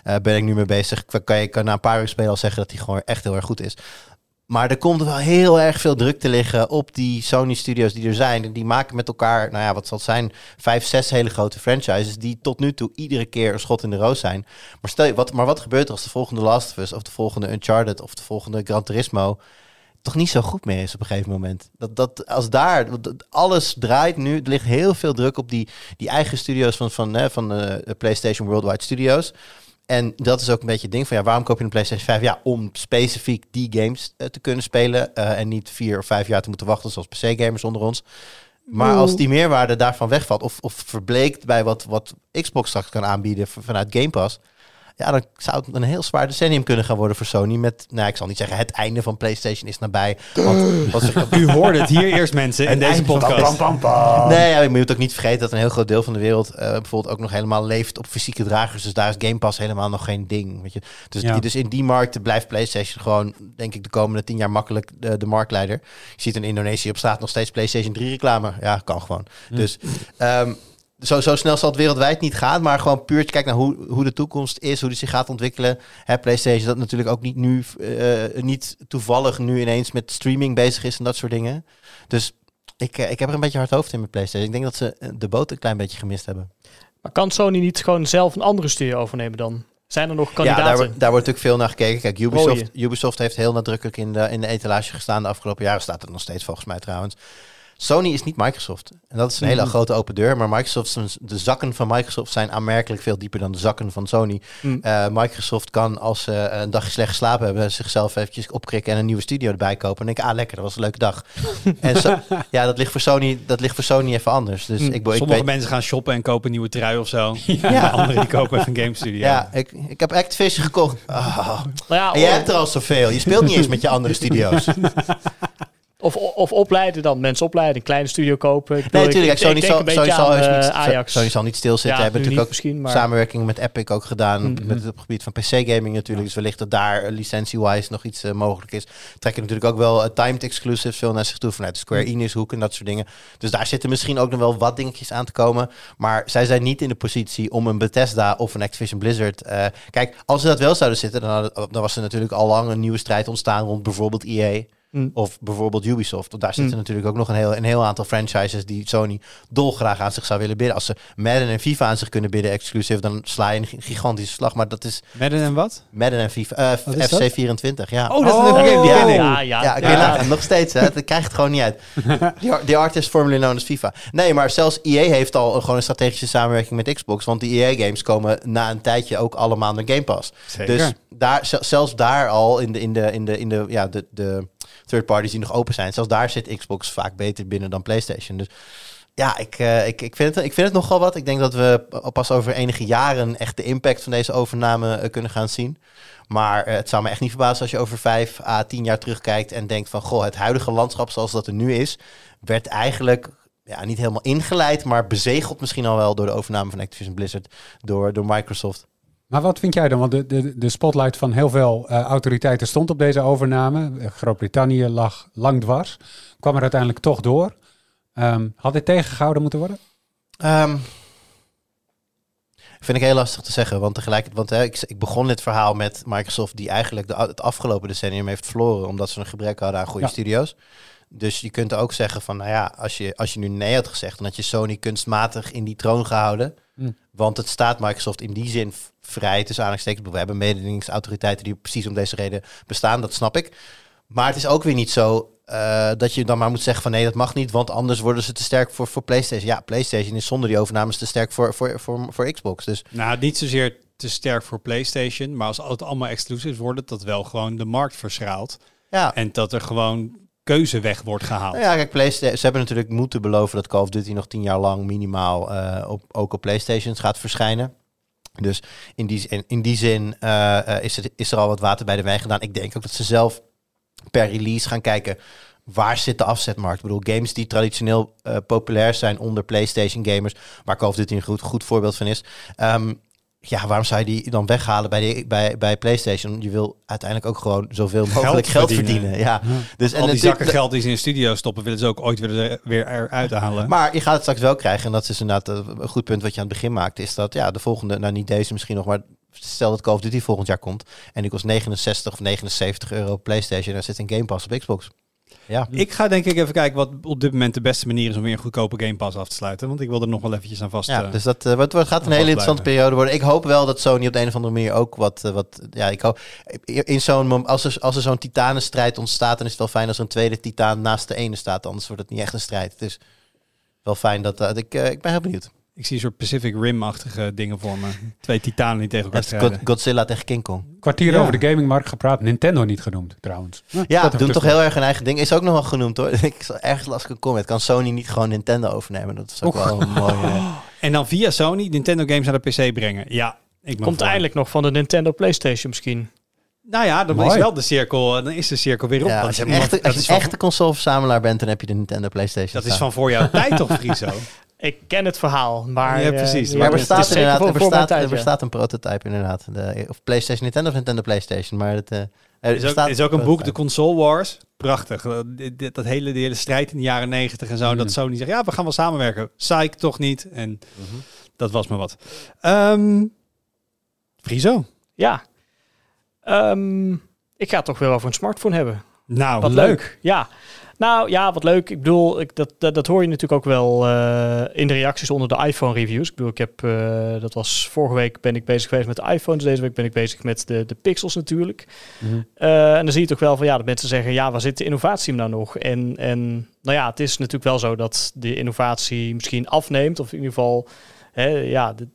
eh, ben ik nu mee bezig. Ik kan, je, kan na een paar uur spelen al zeggen dat die gewoon echt heel erg goed is. Maar er komt wel heel erg veel druk te liggen op die Sony-studios die er zijn. En die maken met elkaar, nou ja, wat zal het zijn? Vijf, zes hele grote franchises die tot nu toe iedere keer een schot in de roos zijn. Maar, stel je, wat, maar wat gebeurt er als de volgende Last of Us of de volgende Uncharted of de volgende Gran Turismo toch niet zo goed meer is op een gegeven moment? Dat, dat als daar, dat alles draait nu, er ligt heel veel druk op die, die eigen studio's van, van, van de PlayStation Worldwide Studios. En dat is ook een beetje het ding van ja, waarom koop je een PlayStation 5? Ja, om specifiek die games eh, te kunnen spelen eh, en niet vier of vijf jaar te moeten wachten zoals PC-gamers onder ons. Maar als die meerwaarde daarvan wegvalt of, of verbleekt bij wat, wat Xbox straks kan aanbieden vanuit Game Pass, ja, dan zou het een heel zwaar decennium kunnen gaan worden voor Sony. Met, nou, ik zal niet zeggen het einde van PlayStation is nabij. Want, <laughs> wat ze- U hoorde het hier eerst mensen in deze van- podcast. Nee, ja, je moet ook niet vergeten dat een heel groot deel van de wereld eh, bijvoorbeeld ook nog helemaal leeft op fysieke dragers. Dus daar is Game Pass helemaal nog geen ding. Weet je? Dus, Ja. dus in die markt blijft PlayStation gewoon, denk ik, de komende tien jaar makkelijk de, de marktleider. Je ziet in Indonesië op straat nog steeds PlayStation 3 reclame. Ja, kan gewoon. Dus ehm, zo, zo snel zal het wereldwijd niet gaan, maar gewoon puur kijk naar hoe, hoe de toekomst is, hoe die zich gaat ontwikkelen. Hè, PlayStation dat natuurlijk ook niet nu, eh, niet toevallig nu ineens met streaming bezig is en dat soort dingen. Dus ik, eh, ik heb er een beetje hard hoofd in met PlayStation. Ik denk dat ze eh, de boot een klein beetje gemist hebben. Maar kan Sony niet gewoon zelf een andere studio overnemen dan? Zijn er nog Ja, kandidaten? daar, wordt- daar wordt natuurlijk veel naar gekeken. Kijk, Ubisoft. Ubisoft heeft heel nadrukkelijk in de, in de etalage gestaan de afgelopen jaren. Staat er nog steeds volgens mij trouwens. Sony is niet Microsoft. En dat is een hele Mhm. grote open deur. Maar Microsoft, de zakken van Microsoft zijn aanmerkelijk veel dieper dan de zakken van Sony. Mm. Eh, Microsoft kan, als ze een dagje slecht geslapen hebben, zichzelf eventjes opkrikken en een nieuwe studio erbij kopen. En denken, ah lekker, dat was een leuke dag. <laughs> en zo, ja, dat ligt, voor Sony, dat ligt voor Sony even anders. Dus Mm. ik, ik Sommige weet, mensen gaan shoppen en kopen een nieuwe trui of zo. <laughs> Ja. Anderen die kopen even een game studio. ja, ik, ik heb Activision gekocht. Nou ja, En jij hebt er al zoveel. Je speelt niet eens met je andere <laughs> studio's. Of, of opleiden dan. Mensen opleiden, een kleine studio kopen. Ik Nee, natuurlijk. ik- aan, eh, niet, Ajax. Zal niet stilzitten. Ja, hebben natuurlijk ook misschien, maar- samenwerking met Epic ook gedaan. Mhm. Met het op het gebied van PC-gaming natuurlijk. Dus wellicht dat daar eh, licentie-wise nog iets eh, mogelijk is. Trekken natuurlijk ook wel eh, timed exclusives veel naar zich toe vanuit de Square Enix hoek en dat soort dingen. Dus daar zitten misschien ook nog wel wat dingetjes aan te komen. Maar zij zijn niet in de positie om een Bethesda of een Activision Blizzard. eh, kijk, als ze dat wel zouden zitten, dan, hadden- dan was er natuurlijk al lang een nieuwe strijd ontstaan rond bijvoorbeeld EA. Mm. Of bijvoorbeeld Ubisoft. Want daar zitten Mm. natuurlijk ook nog een heel, een heel aantal franchises die Sony dolgraag aan zich zou willen bidden. Als ze Madden en FIFA aan zich kunnen bidden exclusief, dan sla je een gi- gigantische slag. Maar dat is Madden en wat? Madden en FIFA, eh, Wat is dat? FC 24, ja. Oh, dat is een leuke game, die ja. ken ik. Ja, ja, Ja, nagaan. nog steeds. Hè? Dat krijgt het gewoon niet uit. <laughs> Die artist formerly known as FIFA. Nee, maar zelfs EA heeft al een- gewoon een strategische samenwerking met Xbox. Want die EA-games komen na een tijdje ook allemaal naar Game Pass. Zeker. Dus daar, zel- zelfs daar al in de, in de, in de, in de, ja, de, de third parties die nog open zijn. Zelfs daar zit Xbox vaak beter binnen dan PlayStation. Dus ja, ik, eh, ik, ik, vind het, ik vind het nogal wat. Ik denk dat we pas over enige jaren echt de impact van deze overname eh, kunnen gaan zien. Maar eh, het zou me echt niet verbazen als je over vijf à tien jaar terugkijkt en denkt van... Goh, het huidige landschap zoals dat er nu is, werd eigenlijk ja, niet helemaal ingeleid... maar bezegeld misschien al wel door de overname van Activision Blizzard door, door Microsoft. Maar wat vind jij dan? Want de, de, de spotlight van heel veel eh, autoriteiten stond op deze overname. Eh, Groot-Brittannië lag lang dwars. Kwam er uiteindelijk toch door. Ehm, had dit tegengehouden moeten worden? Ehm, vind ik heel lastig te zeggen, want tegelijkertijd, want hè, ik, ik begon dit verhaal met Microsoft die eigenlijk de, het afgelopen decennium heeft verloren omdat ze een gebrek hadden aan goede Ja. studio's. Dus je kunt ook zeggen van, nou ja, als je, als je nu nee had gezegd, dan had je Sony kunstmatig in die troon gehouden. Hm. Want het staat Microsoft in die zin vrij tussen aanhalingstekens. We hebben mededingingsautoriteiten die precies om deze reden bestaan, dat snap ik. Maar het is ook weer niet zo eh, dat je dan maar moet zeggen van nee, dat mag niet, want anders worden ze te sterk voor, voor PlayStation. Ja, PlayStation is zonder die overnames te sterk voor, voor, voor, voor Xbox. Dus Nou, niet zozeer te sterk voor PlayStation, maar als het allemaal exclusives worden, dat wel gewoon de markt verschraalt. ja, En dat er gewoon keuze weg wordt gehaald. Ja, kijk, PlayStation, ze hebben natuurlijk moeten beloven dat Call of Duty nog tien jaar lang minimaal eh, op, ook op PlayStations gaat verschijnen. Dus in die, in, in die zin eh, eh, is, het, is er al wat water bij de wijn gedaan. Ik denk ook dat ze zelf per release gaan kijken waar zit de afzetmarkt. Ik bedoel, games die traditioneel populair zijn onder PlayStation gamers, waar Call of Duty een goed, goed voorbeeld van is. Ehm, ja, waarom zou je die dan weghalen bij, de, bij, bij PlayStation? Je wil uiteindelijk ook gewoon zoveel mogelijk geld, verdienen. verdienen. Ja. Dus, Al die zakken geld die ze in de studio stoppen, willen ze ook ooit weer, weer eruit halen. Maar je gaat het straks wel krijgen, en dat is inderdaad een goed punt wat je aan het begin maakte, is dat ja, de volgende, nou niet deze misschien nog, maar stel dat Call of Duty volgend jaar komt en die kost 69 of 79 euro op PlayStation en er zit een Game Pass op Xbox. Ja. Ik ga denk ik even kijken wat op dit moment de beste manier is om weer een goedkope Game Pass af te sluiten. Want ik wil er nog wel eventjes aan vast. Ja, eh, dus dat eh, wat, wat gaat een hele interessante periode worden. Ik hoop wel dat Sony op de een of andere manier ook wat, eh, wat ja, ik hoop in zo'n als er, als er zo'n titanenstrijd ontstaat, dan is het wel fijn als er een tweede titaan naast de ene staat, anders wordt het niet echt een strijd. Is wel fijn dat, dat ik, ik ben heel benieuwd. Ik zie een soort Pacific Rim-achtige dingen voor me. Twee titanen die tegen elkaar strijden. Godzilla tegen King Kong. Kwartier Ja. over de gamingmarkt gepraat. Nintendo niet genoemd, trouwens. Ja, Dat doen toch heel erg een eigen ding. Is ook nog wel genoemd hoor. <laughs> Ik zag ergens las ik een comment. Kan Sony niet gewoon Nintendo overnemen? Dat is ook wel een mooie. <laughs> En dan via Sony Nintendo games naar de PC brengen. Ja, ik Komt voor. eindelijk nog van de Nintendo PlayStation misschien. Nou ja, dan Mooi. is wel de cirkel, dan is de cirkel weer op. Ja, als je is een echte, dat als je is een van- echte consoleverzamelaar bent, dan heb je de Nintendo PlayStation. Dat is van voor jouw tijd toch, Friso? <laughs> Ik ken het verhaal, maar... Ja, eh, precies. ja, Maar er bestaat inderdaad er bestaat, er bestaat een prototype inderdaad. De, of PlayStation Nintendo of Nintendo PlayStation. Maar het, eh, er is ook, is ook een boek, De. Console Wars. Prachtig. Eh, dit- dit- Dat hele, die hele strijd in de jaren negentig en zo. Mm. Dat Sony zegt, ja, we gaan wel samenwerken. Psych toch niet. En Mhm. dat was maar wat. Ehm Friso. Ja. Ehm, ik ga het toch wel over een smartphone hebben. Nou, Wat leuk. leuk. Ja. Nou ja, wat leuk. Ik bedoel, ik, dat, dat, dat hoor je natuurlijk ook wel eh, in de reacties onder de iPhone reviews. Ik bedoel, ik heb, eh, dat was vorige week ben ik bezig geweest met de iPhones. Deze week ben ik bezig met de, de Pixels natuurlijk. Mhm. Eh, en dan zie je toch wel van ja, dat mensen zeggen, ja, waar zit de innovatie nou nog? En, en nou ja, het is natuurlijk wel zo dat de innovatie misschien afneemt. Of in ieder geval, hè, ja, de,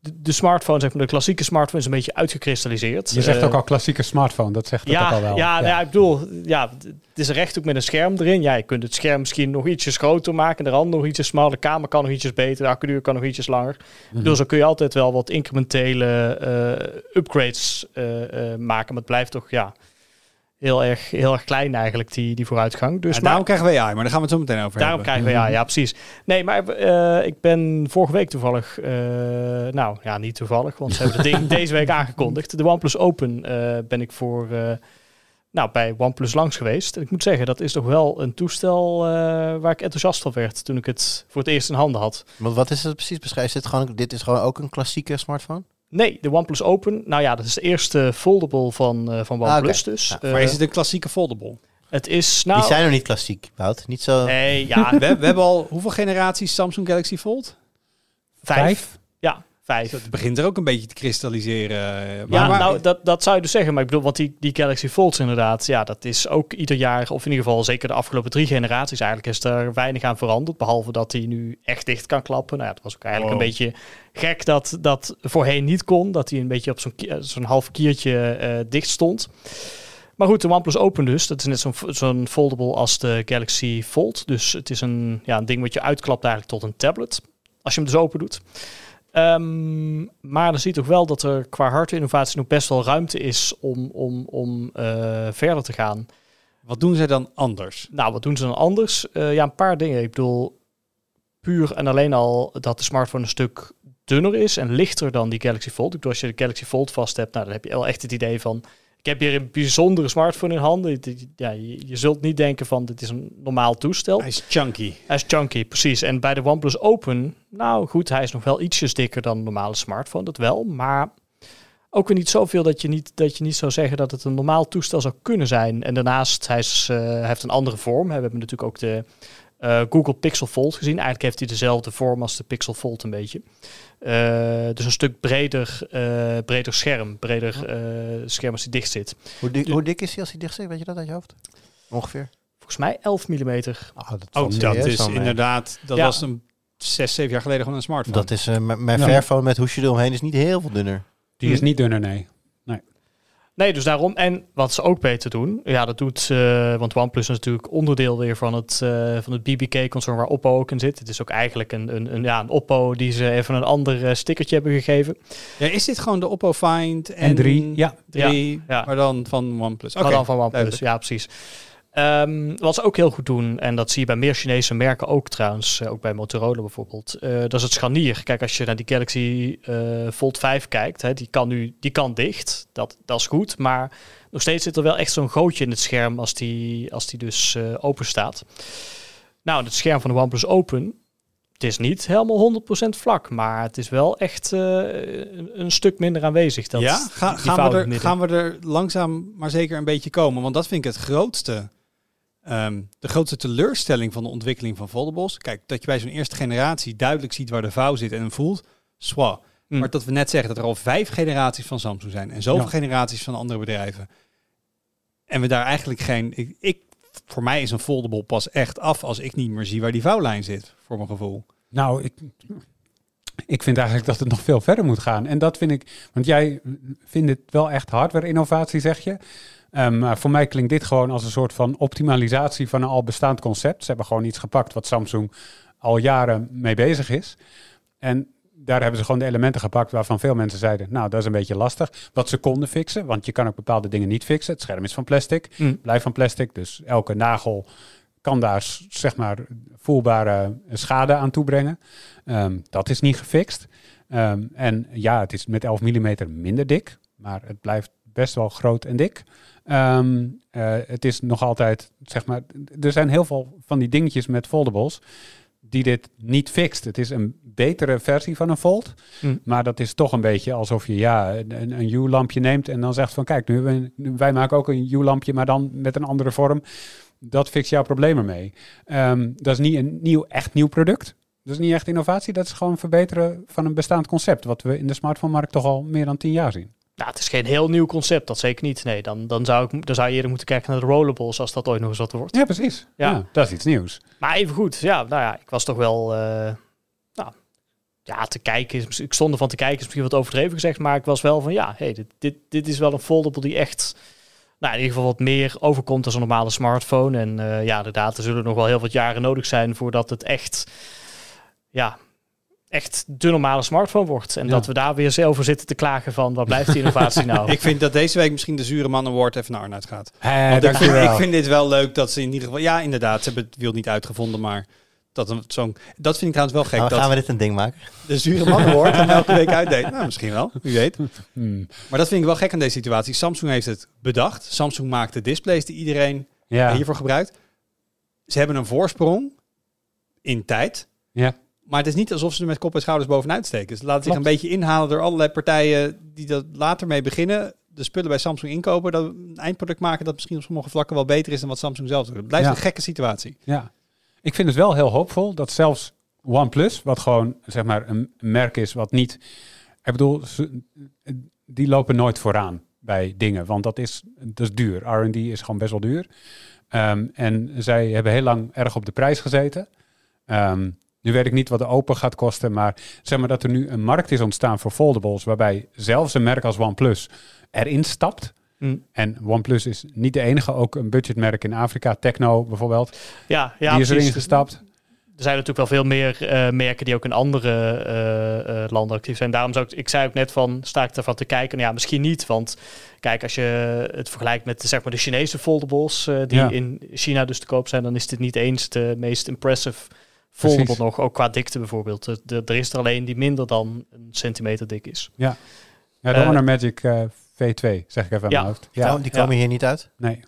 de, de smartphone, zeg maar, de klassieke smartphone is een beetje uitgekristalliseerd. Je zegt Eh, ook al klassieke smartphone, dat zegt het ook ja, al wel. ja, nou ja, ik bedoel, ja, het is een rechthoek met een scherm erin. Ja, je kunt het scherm misschien nog ietsjes groter maken. De rand nog ietsjes smaller. De kamer kan nog ietsjes beter. De accuduur kan nog ietsjes langer. Ik Mhm. bedoel, zo kun je altijd wel wat incrementele eh, upgrades eh, maken. Maar het blijft toch, ja, heel erg, heel erg klein eigenlijk, die, die vooruitgang. Dus En maar, daarom krijgen we AI, maar daar gaan we het zo meteen over daarom hebben. krijgen we, ja, ja, precies. Nee, maar eh, ik ben vorige week toevallig, eh, nou ja, niet toevallig, want ze hebben het ding <laughs> deze week aangekondigd. De OnePlus Open eh, ben ik voor, eh, nou, bij OnePlus langs geweest. En ik moet zeggen, dat is toch wel een toestel eh, waar ik enthousiast van werd toen ik het voor het eerst in handen had. Want wat is het precies beschrijven? Is dit, gewoon, dit is gewoon ook een klassieke smartphone? Nee, de OnePlus Open, nou ja, dat is de eerste foldable van, eh, van Ah, OnePlus dus. Ja, Eh, Maar is het een klassieke foldable? Het is nou... Die zijn nog niet klassiek, Wout. Niet zo... Nee, ja, we, we hebben al hoeveel generaties Samsung Galaxy Fold? vijf. Vijf. Het begint er ook een beetje te kristalliseren. Maar, Ja, maar- nou, dat, dat zou je dus zeggen. Maar ik bedoel, want die, die Galaxy Folds inderdaad, ja, dat is ook ieder jaar, of in ieder geval zeker de afgelopen drie generaties, eigenlijk is er weinig aan veranderd. Behalve dat hij nu echt dicht kan klappen. Nou ja, het was ook eigenlijk Wow. een beetje gek dat dat voorheen niet kon. Dat hij een beetje op zo'n eh, zo'n half kiertje eh, dicht stond. Maar goed, de OnePlus Open dus. Dat is net zo'n zo'n foldable als de Galaxy Fold. Dus het is een, ja, een ding wat je uitklapt eigenlijk tot een tablet. Als je hem dus open doet. Ehm, maar dan zie je toch wel dat er qua hardware-innovatie nog best wel ruimte is om, om, om eh, verder te gaan. wat doen zij dan anders? Nou, wat doen ze dan anders? Eh, ja, een paar dingen. Ik bedoel, puur en alleen al dat de smartphone een stuk dunner is en lichter dan die Galaxy Fold. Ik bedoel, als je de Galaxy Fold vast hebt, nou, dan heb je wel echt het idee van... Ik heb hier een bijzondere smartphone in handen. Ja, je, je zult niet denken van dit is een normaal toestel. Hij is chunky. Hij is chunky, precies. En bij de OnePlus Open, nou goed, hij is nog wel ietsjes dikker dan een normale smartphone, dat wel. Maar ook weer niet zoveel dat je niet, dat je niet zou zeggen dat het een normaal toestel zou kunnen zijn. En daarnaast, hij, is, eh, hij heeft een andere vorm. We hebben natuurlijk ook de eh, Google Pixel Fold gezien. Eigenlijk heeft hij dezelfde vorm als de Pixel Fold een beetje. Eh, dus een stuk breder, eh, breder scherm, breder eh, scherm als hij dicht zit. Hoe, dik, hoe dik is hij als hij dicht zit? Weet je dat uit je hoofd? Ongeveer. Volgens mij 11 mm. Oh, dat, Oh, dat is mee. inderdaad... Dat Ja. was een zes, zeven jaar geleden gewoon een smartphone. Dat is, eh, m- mijn Ja. Fairphone met hoesje eromheen is niet heel veel dunner. Die is niet dunner, nee. Nee, dus daarom. En wat ze ook beter doen, ja, dat doet, eh, want OnePlus is natuurlijk onderdeel weer van het, eh, van het BBK-concern waar Oppo ook in zit. Het is ook eigenlijk een, een, een, ja, een Oppo die ze even een ander eh, stickertje hebben gegeven. Ja, is dit gewoon de Oppo Find En drie, ja. 3, Ja, ja. maar dan van OnePlus? Maar dan van OnePlus, duidelijk. ja precies. Ehm, wat ze ook heel goed doen, en dat zie je bij meer Chinese merken ook trouwens, eh, ook bij Motorola bijvoorbeeld, eh, dat is het scharnier. Kijk, als je naar die Galaxy eh, Fold 5 kijkt, hè, die kan nu die kan dicht, dat, dat is goed, maar nog steeds zit er wel echt zo'n gootje in het scherm als die, als die dus eh, open staat. Nou, het scherm van de OnePlus Open, het is niet helemaal 100% vlak, maar het is wel echt een, stuk minder aanwezig. Dat, ja, Ga- gaan, we er, gaan we er langzaam maar zeker een beetje komen? Want dat vind ik het grootste, ehm, de grootste teleurstelling van de ontwikkeling van foldables. Kijk, dat je bij zo'n eerste generatie duidelijk ziet waar de vouw zit en hem voelt, zwa. Mm. Maar dat we net zeggen dat er al vijf generaties van Samsung zijn en zoveel Ja. generaties van andere bedrijven. En we daar eigenlijk geen... Ik, ik, voor mij is een foldable pas echt af als ik niet meer zie waar die vouwlijn zit, voor mijn gevoel. Nou, ik, ik vind eigenlijk dat het nog veel verder moet gaan. En dat vind ik, want jij vindt het wel echt hardware-innovatie, zeg je. Ehm, maar voor mij klinkt dit gewoon als een soort van optimalisatie van een al bestaand concept. Ze hebben gewoon iets gepakt wat Samsung al jaren mee bezig is. En daar hebben ze gewoon de elementen gepakt waarvan veel mensen zeiden, nou, dat is een beetje lastig. Wat ze konden fixen, want je kan ook bepaalde dingen niet fixen. Het scherm is van plastic, Mm. blijft van plastic. Dus elke nagel kan daar zeg maar voelbare schade aan toebrengen. Ehm, dat is niet gefixt. Ehm, en ja, het is met 11 mm minder dik, maar het blijft best wel groot en dik. Ehm, eh, het is nog altijd, zeg maar, er zijn heel veel van die dingetjes met foldables die dit niet fixt. Het is een betere versie van een fold, Hm. maar dat is toch een beetje alsof je ja, een, een U-lampje neemt en dan zegt van kijk, nu, wij maken ook een U-lampje, maar dan met een andere vorm. Dat fixt jouw probleem ermee. Ehm, dat is niet een nieuw, echt nieuw product. Dat is niet echt innovatie. Dat is gewoon verbeteren van een bestaand concept. Wat we in de smartphone-markt toch al meer dan tien jaar zien. Nou, het is geen heel nieuw concept, dat zeker niet. Nee, dan, dan, zou, ik, dan zou je eerder moeten kijken naar de rollables als dat ooit nog eens wat wordt. Ja, precies. Ja. Ja. dat is iets nieuws. Maar even goed, ja, nou ja, ik was toch wel, eh, nou, ja, te kijken. is Ik stond ervan te kijken, is misschien wat overdreven gezegd, maar ik was wel van, ja, hey, dit, dit, dit is wel een foldable die echt, nou, in ieder geval wat meer overkomt als een normale smartphone. En eh, ja, inderdaad, er zullen nog wel heel wat jaren nodig zijn voordat het echt, ja, echt de normale smartphone wordt. En Ja. dat we daar weer eens over zitten te klagen van, wat blijft die innovatie <laughs> nou? Ik vind dat deze week misschien de Zure Man Award even naar Arnoud gaat. Hey, Want ik, vind, ik vind dit wel leuk dat ze in ieder geval... Ja, inderdaad, ze hebben het wiel niet uitgevonden, maar... Dat, een- zo'n, dat vind ik trouwens wel gek. Nou, dat gaan we dit een ding maken? de Zure Man Award hem <laughs> elke week uitdeelt. Nou, misschien wel. Wie weet. Hmm. Maar dat vind ik wel gek aan deze situatie. Samsung heeft het bedacht. Samsung maakt de displays die iedereen Ja. hiervoor gebruikt. Ze hebben een voorsprong in tijd. Ja. Maar het is niet alsof ze er met kop en schouders bovenuit steken. Ze laten zich een beetje inhalen door allerlei partijen die dat later mee beginnen. de spullen bij Samsung inkopen, dat een eindproduct maken dat misschien op sommige vlakken wel beter is dan wat Samsung zelf doet. Het blijft Ja. een gekke situatie. Ja, ik vind het wel heel hoopvol dat zelfs OnePlus, wat gewoon zeg maar een merk is wat niet, ik bedoel, die lopen nooit vooraan bij dingen, want dat is, dat is duur. R&D is gewoon best wel duur. Ehm, en zij hebben heel lang erg op de prijs gezeten. Ehm, nu weet ik niet wat de open gaat kosten, maar zeg maar dat er nu een markt is ontstaan voor foldables, waarbij zelfs een merk als OnePlus erin stapt. Mm. En OnePlus is niet de enige, ook een budgetmerk in Afrika, Techno bijvoorbeeld. Ja, ja die is erin gestapt. Er zijn natuurlijk wel veel meer eh, merken die ook in andere eh, eh, landen actief zijn. Daarom zou ik, ik zei ook net van, sta ik ervan te kijken? Nou ja, misschien niet, want kijk, als je het vergelijkt met zeg maar, de Chinese foldables die Ja. in China dus te koop zijn, dan is dit niet eens de meest impressive foldable Precies. nog, ook qua dikte bijvoorbeeld. Er- is er alleen die minder dan een centimeter dik is. Ja, de Eh, Honor Magic eh, V2, zeg ik even aan ja. mijn hoofd. Die, Ja, komen, die komen hier niet uit. nee.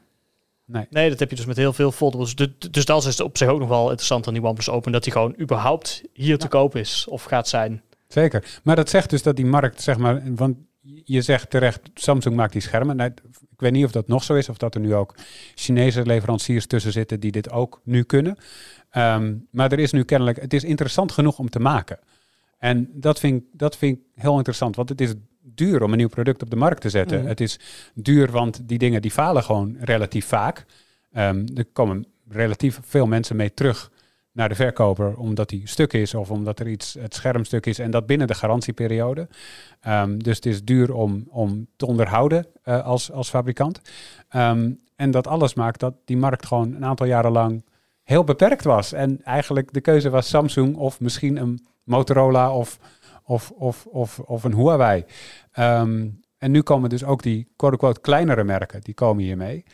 Nee. Nee, dat heb je dus met heel veel foldables. Du- Dus dat is op zich ook nog wel interessant aan die OnePlus Open, dat die gewoon überhaupt hier te koop is of gaat zijn. Zeker. Maar dat zegt dus dat die markt, zeg maar, want je zegt terecht, Samsung maakt die schermen. Ik weet niet of dat nog zo is, of dat er nu ook Chinese leveranciers tussen zitten die dit ook nu kunnen. Ehm, maar er is nu kennelijk, het is interessant genoeg om te maken. En dat vind, ik, dat vind ik heel interessant, want het is duur om een nieuw product op de markt te zetten. Mhm. Het is duur, want die dingen die falen gewoon relatief vaak. Ehm, er komen relatief veel mensen mee terug naar de verkoper omdat die stuk is of omdat er iets het schermstuk is en dat binnen de garantieperiode. Ehm, dus het is duur om, om te onderhouden eh, als, als fabrikant. En dat alles maakt dat die markt gewoon een aantal jaren lang heel beperkt was. En eigenlijk de keuze was Samsung of misschien een Motorola of, of, of, of, of een Huawei. Ehm, en nu komen dus ook die quote-unquote kleinere merken, die komen hiermee.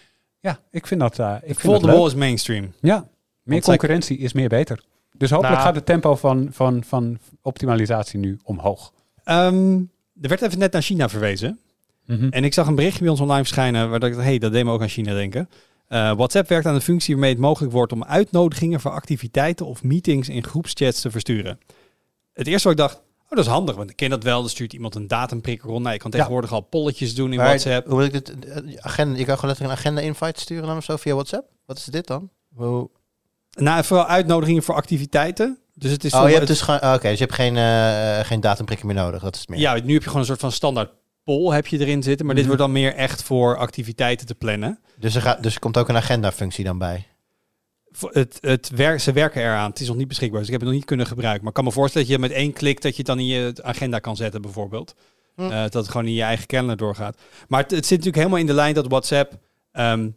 Ja, ik vind dat, eh ik vind dat is mainstream. Ja, meer concurrentie is meer beter. Dus hopelijk Nou. gaat het tempo van, van, van optimalisatie nu omhoog. Ehm, er werd even net naar China verwezen. Mhm. En ik zag een berichtje bij ons online verschijnen waar ik dacht, hey, dat deed me ook aan China denken. Eh, WhatsApp werkt aan een functie waarmee het mogelijk wordt om uitnodigingen voor activiteiten of meetings in groepschats te versturen. Het eerste wat ik dacht, oh dat is handig, want ik ken dat wel. Dan stuurt iemand een datumprikker rond. Nou, je kan tegenwoordig al polletjes doen in Maar WhatsApp. Hoe moet ik dit, eh, agenda, je kan gewoon letterlijk een agenda-invite sturen dan of zo via WhatsApp? Wat is dit dan? Nou, vooral uitnodigingen voor activiteiten. Dus het is Oh, je hebt het- dus gewoon, oh, oké, dus je hebt geen, eh geen datumprikker meer nodig. Dat is het meer. Ja, nu heb je gewoon een soort van standaard poll heb je erin zitten. Maar dit Mhm. wordt dan meer echt voor activiteiten te plannen. Dus, er gaat, dus er komt ook een agenda-functie dan bij. Voor Het, het werk, ze werken eraan. Het is nog niet beschikbaar, dus ik heb het nog niet kunnen gebruiken. Maar ik kan me voorstellen dat je met één klik dat je het dan in je agenda kan zetten, bijvoorbeeld. Hm. Eh, dat het gewoon in je eigen calendar doorgaat. Maar het, het zit natuurlijk helemaal in de lijn dat WhatsApp ehm,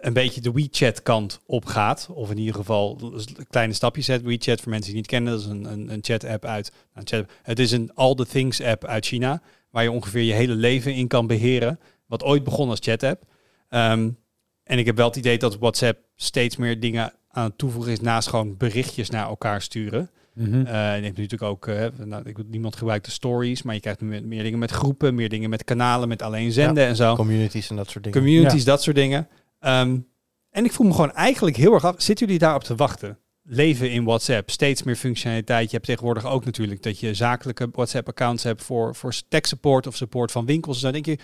een beetje de WeChat-kant opgaat. Of in ieder geval kleine stapjes zet. WeChat, voor mensen die het niet kennen, dat is een, een, een chat-app uit... Nou, chat, het is een All the Things-app uit China, waar je ongeveer je hele leven in kan beheren. Wat ooit begon als chat-app. Ehm, en ik heb wel het idee dat WhatsApp steeds meer dingen aan het toevoegen is naast gewoon berichtjes naar elkaar sturen. En je hebt natuurlijk ook, eh, nou, ik, niemand gebruikt de stories, maar je krijgt nu meer, meer dingen met groepen, meer dingen met kanalen, met alleen zenden en zo. Communities en dat soort dingen. Communities, dat soort dingen. Ehm, en ik voel me gewoon eigenlijk heel erg af. Zitten jullie daarop te wachten? Leven in WhatsApp, steeds meer functionaliteit. Je hebt tegenwoordig ook natuurlijk dat je zakelijke WhatsApp-accounts hebt voor, voor tech support of support van winkels. Dus dan denk je,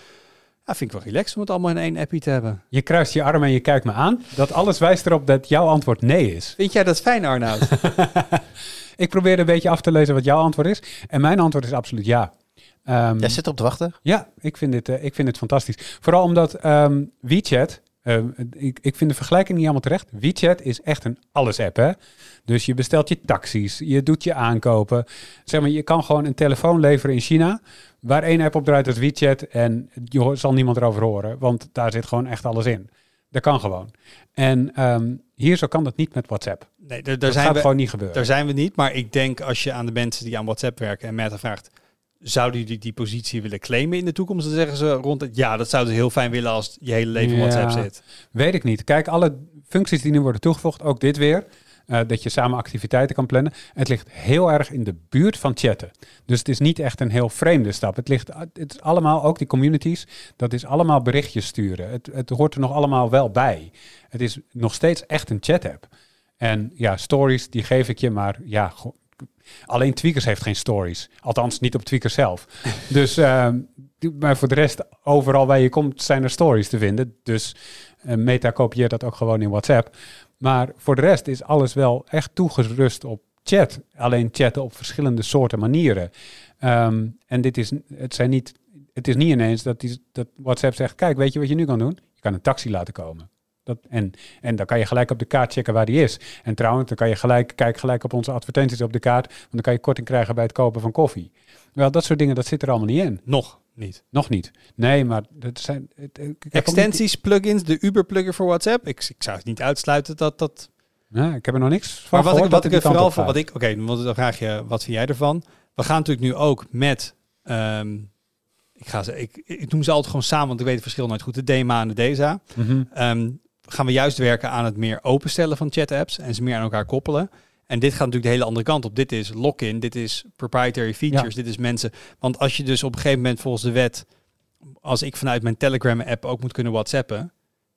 ja, vind ik wel relaxed om het allemaal in één appje te hebben. Je kruist je armen en je kijkt me aan. Dat alles wijst erop dat jouw antwoord nee is. Vind jij dat fijn, Arnoud? <laughs> Ik probeer een beetje af te lezen wat jouw antwoord is. En mijn antwoord is absoluut ja. Ehm, Jij zit op te wachten? Ja, ik vind dit, eh, ik vind dit fantastisch. Vooral omdat ehm, WeChat, ehm, ik, ik vind de vergelijking niet helemaal terecht. WeChat is echt een alles-app, hè? Dus je bestelt je taxis, je doet je aankopen. Zeg maar, je kan gewoon een telefoon leveren in China, waar één app op draait als WeChat en je zal niemand erover horen, want daar zit gewoon echt alles in. Dat kan gewoon. En ehm, hier zo kan dat niet met WhatsApp. Nee, daar, daar Dat zijn gaat we, gewoon niet gebeuren. Daar zijn we niet, maar ik denk als je aan de mensen die aan WhatsApp werken en Meta vraagt, zouden jullie die positie willen claimen in de toekomst? Dan zeggen ze rond het, ja, dat zouden ze heel fijn willen als je hele leven in. WhatsApp zit. Weet ik niet. Kijk, alle functies die nu worden toegevoegd, ook dit weer. eh, dat je samen activiteiten kan plannen. Het ligt heel erg in de buurt van chatten. Dus het is niet echt een heel vreemde stap. Het, ligt, het is allemaal, ook die communities, dat is allemaal berichtjes sturen. Het, het hoort er nog allemaal wel bij. Het is nog steeds echt een chat-app. En ja, stories, die geef ik je, maar ja, alleen Tweakers heeft geen stories. Althans, niet op Tweakers zelf. <laughs> dus, ehm, maar voor de rest, overal waar je komt, zijn er stories te vinden. Dus eh, Meta kopieert dat ook gewoon in WhatsApp. Maar voor de rest is alles wel echt toegerust op chat. Alleen chatten op verschillende soorten manieren. Ehm, en dit is, het, zijn niet, het is niet ineens dat, die, dat WhatsApp zegt: Kijk, weet je wat je nu kan doen? Je kan een taxi laten komen. Dat, en, en dan kan je gelijk op de kaart checken waar die is. En trouwens, dan kan je gelijk, kijk gelijk op onze advertenties op de kaart. Want dan kan je korting krijgen bij het kopen van koffie. Wel, dat soort dingen, dat zit er allemaal niet in. Nog niet. Nog niet. Nee, maar dat zijn. Niet- Extensies, plugins, de Uber plugger voor WhatsApp. Ik, ik zou het niet uitsluiten dat dat Ja, ik heb er nog niks van Maar wat ik, wat ik er vooral voor, wat ik, oké, want dan vraag je, wat vind jij ervan? We gaan natuurlijk nu ook met, ehm, ik, ga ze, ik, ik noem ze altijd gewoon samen, want ik weet het verschil nooit goed, de DMA en de DESA. Gaan we juist werken aan het meer openstellen van chat-apps en ze meer aan elkaar koppelen. En dit gaat natuurlijk de hele andere kant op. Dit is lock-in, dit is proprietary features, dit is mensen. Want als je dus op een gegeven moment volgens de wet, als ik vanuit mijn Telegram-app ook moet kunnen WhatsAppen,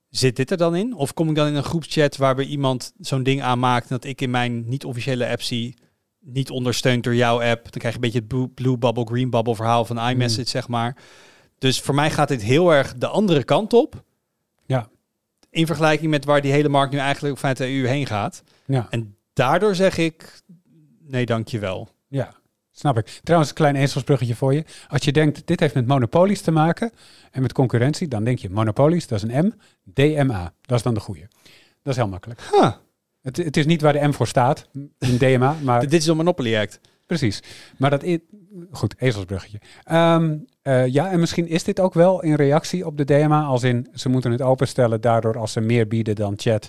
zit dit er dan in? Of kom ik dan in een groepschat waarbij iemand zo'n ding aanmaakt dat ik in mijn niet-officiële app zie, niet ondersteund door jouw app. Dan krijg je een beetje het blue, blue bubble, green bubble verhaal van iMessage, zeg maar. Dus voor mij gaat dit heel erg de andere kant op. In vergelijking met waar die hele markt nu eigenlijk vanuit de EU heen gaat. Ja. En daardoor zeg ik, nee dankjewel. Ja, snap ik. Trouwens, een klein ezelsbruggetje voor je. Als je denkt, dit heeft met monopolies te maken en met concurrentie, dan denk je monopolies, dat is een M. DMA, dat is dan de goede. Dat is heel makkelijk. Huh. Het, het is niet waar de M voor staat, in DMA, maar <laughs> De Digital Monopoly Act. precies. Maar dat is... Goed, ezelsbruggetje. Eh, ja, en misschien is dit ook wel in reactie op de DMA, als in ze moeten het openstellen, daardoor als ze meer bieden dan chat,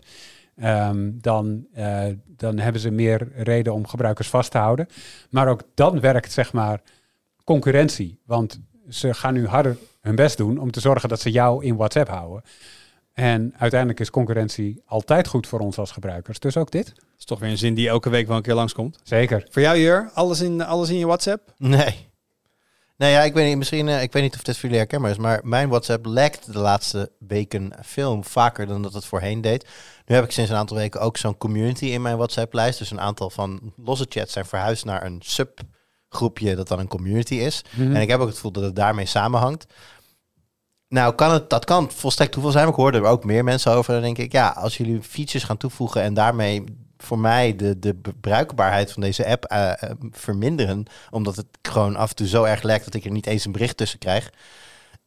ehm, dan, eh, dan hebben ze meer reden om gebruikers vast te houden. Maar ook dan werkt zeg maar concurrentie, want ze gaan nu harder hun best doen om te zorgen dat ze jou in WhatsApp houden. En uiteindelijk is concurrentie altijd goed voor ons als gebruikers. Dus ook dit. Dat is toch weer een zin die elke week wel een keer langskomt. Zeker. Voor jou, Jur, alles in, alles in je WhatsApp? Nee. Nee, ja, ik weet niet, misschien, eh, ik weet niet of dit voor jullie herkenbaar is, maar mijn WhatsApp lekt de laatste weken veel vaker dan dat het voorheen deed. Nu heb ik sinds een aantal weken ook zo'n community in mijn WhatsApp-lijst. Dus een aantal van losse chats zijn verhuisd naar een subgroepje dat dan een community is. Mhm. En ik heb ook het gevoel dat het daarmee samenhangt. Nou, kan het, dat kan volstrekt toeval zijn. maar Ik hoorde er ook meer mensen over. Dan denk ik, ja, als jullie features gaan toevoegen en daarmee voor mij de, de bruikbaarheid van deze app eh, eh, verminderen, omdat het gewoon af en toe zo erg lekt dat ik er niet eens een bericht tussen krijg,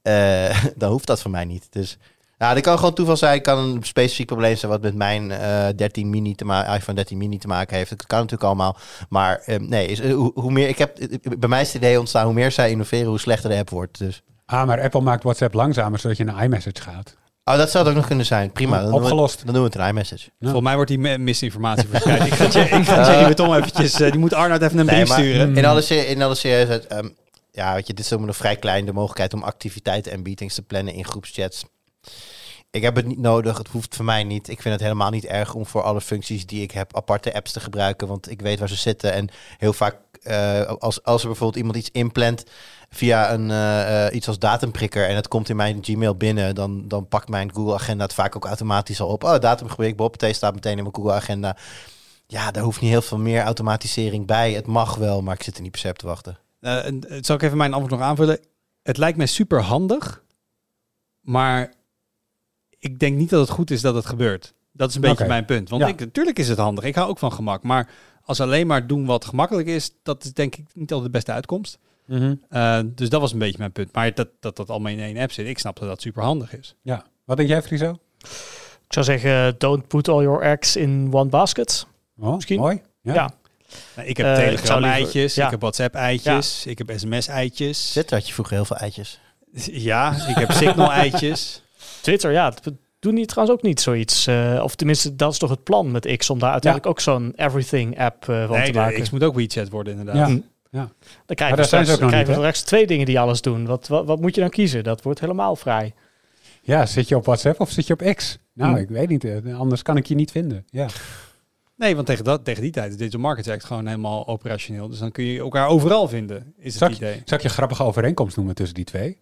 eh, <laughs> dan hoeft dat voor mij niet. Dus nou, dit kan gewoon toeval zijn. Het kan een specifiek probleem zijn wat met mijn eh 13 mini te iPhone 13 mini te maken heeft. Dat kan natuurlijk allemaal. Maar nee, is, hoe, meer ik heb, bij mij is het idee ontstaan, hoe meer zij innoveren, hoe slechter de app wordt. Dus. Ah, maar Apple maakt WhatsApp langzamer, zodat je naar iMessage gaat. Oh, dat zou het ook nog kunnen zijn. Prima. Dan doen we- Opgelost. Dan doen we het een iMessage. Volgens mij wordt die misinformatie verspreid. ik ga, ga <laughs> Thierry Beton eventjes, eh, die moet Arnoud even een Nee, brief sturen. In alle, ser- in alle serieusheid, ehm, ja, weet je, dit is nog vrij klein, de mogelijkheid om activiteiten en meetings te plannen in groepschats. Ik heb het niet nodig, het hoeft voor mij niet. Ik vind het helemaal niet erg om voor alle functies die ik heb aparte apps te gebruiken, want ik weet waar ze zitten. En heel vaak, eh, als, als er bijvoorbeeld iemand iets inplant via een, eh, eh, iets als datumprikker en het komt in mijn Gmail binnen, dan, dan pakt mijn Google Agenda het vaak ook automatisch al op. Oh, datumgebruik, Bob, staat meteen in mijn Google Agenda. Ja, daar hoeft niet heel veel meer automatisering bij. Het mag wel, maar ik zit er niet per se op te wachten. En, eh, zal ik even mijn antwoord nog aanvullen? Het lijkt mij super handig, maar ik denk niet dat het goed is dat het gebeurt. Dat is een beetje mijn punt. Want Ja. ik, natuurlijk is het handig. Ik hou ook van gemak. Maar als alleen maar doen wat gemakkelijk is, dat is denk ik niet altijd de beste uitkomst. Eh, dus dat was een beetje mijn punt. Maar dat dat, dat allemaal in één app zit, ik snap dat dat super handig is. Ja. Wat denk jij, Friso? Ik zou zeggen, don't put all your eggs in one basket. Oh, Misschien. Mooi. Ja. Ja. Nou, ik heb Eh, Telegram-eitjes, ja. ik heb WhatsApp-eitjes, ik heb SMS-eitjes. Twitter had je vroeger heel veel eitjes. Ja, ik heb Signal-eitjes. Twitter, ja. Doen die trouwens ook niet zoiets? eh, of tenminste, dat is toch het plan met X, om daar uiteindelijk ook zo'n everything-app eh, van Nee, te de maken. X moet ook WeChat worden inderdaad. Ja. Hm. Ja. Dan Maar krijgen daar we zijn ze straks, ook nog krijgen niet, straks twee dingen die alles doen. Wat, wat, wat moet je dan kiezen? Dat wordt helemaal vrij. Ja, zit je op WhatsApp of zit je op X? Nou, Hm. ik weet niet. eh, Anders kan ik je niet vinden. Ja. Nee, want tegen, dat, tegen die tijd is Digital Markets Act gewoon helemaal operationeel. Dus dan kun je elkaar overal vinden, is het idee. Zal ik je een grappige overeenkomst noemen tussen die twee?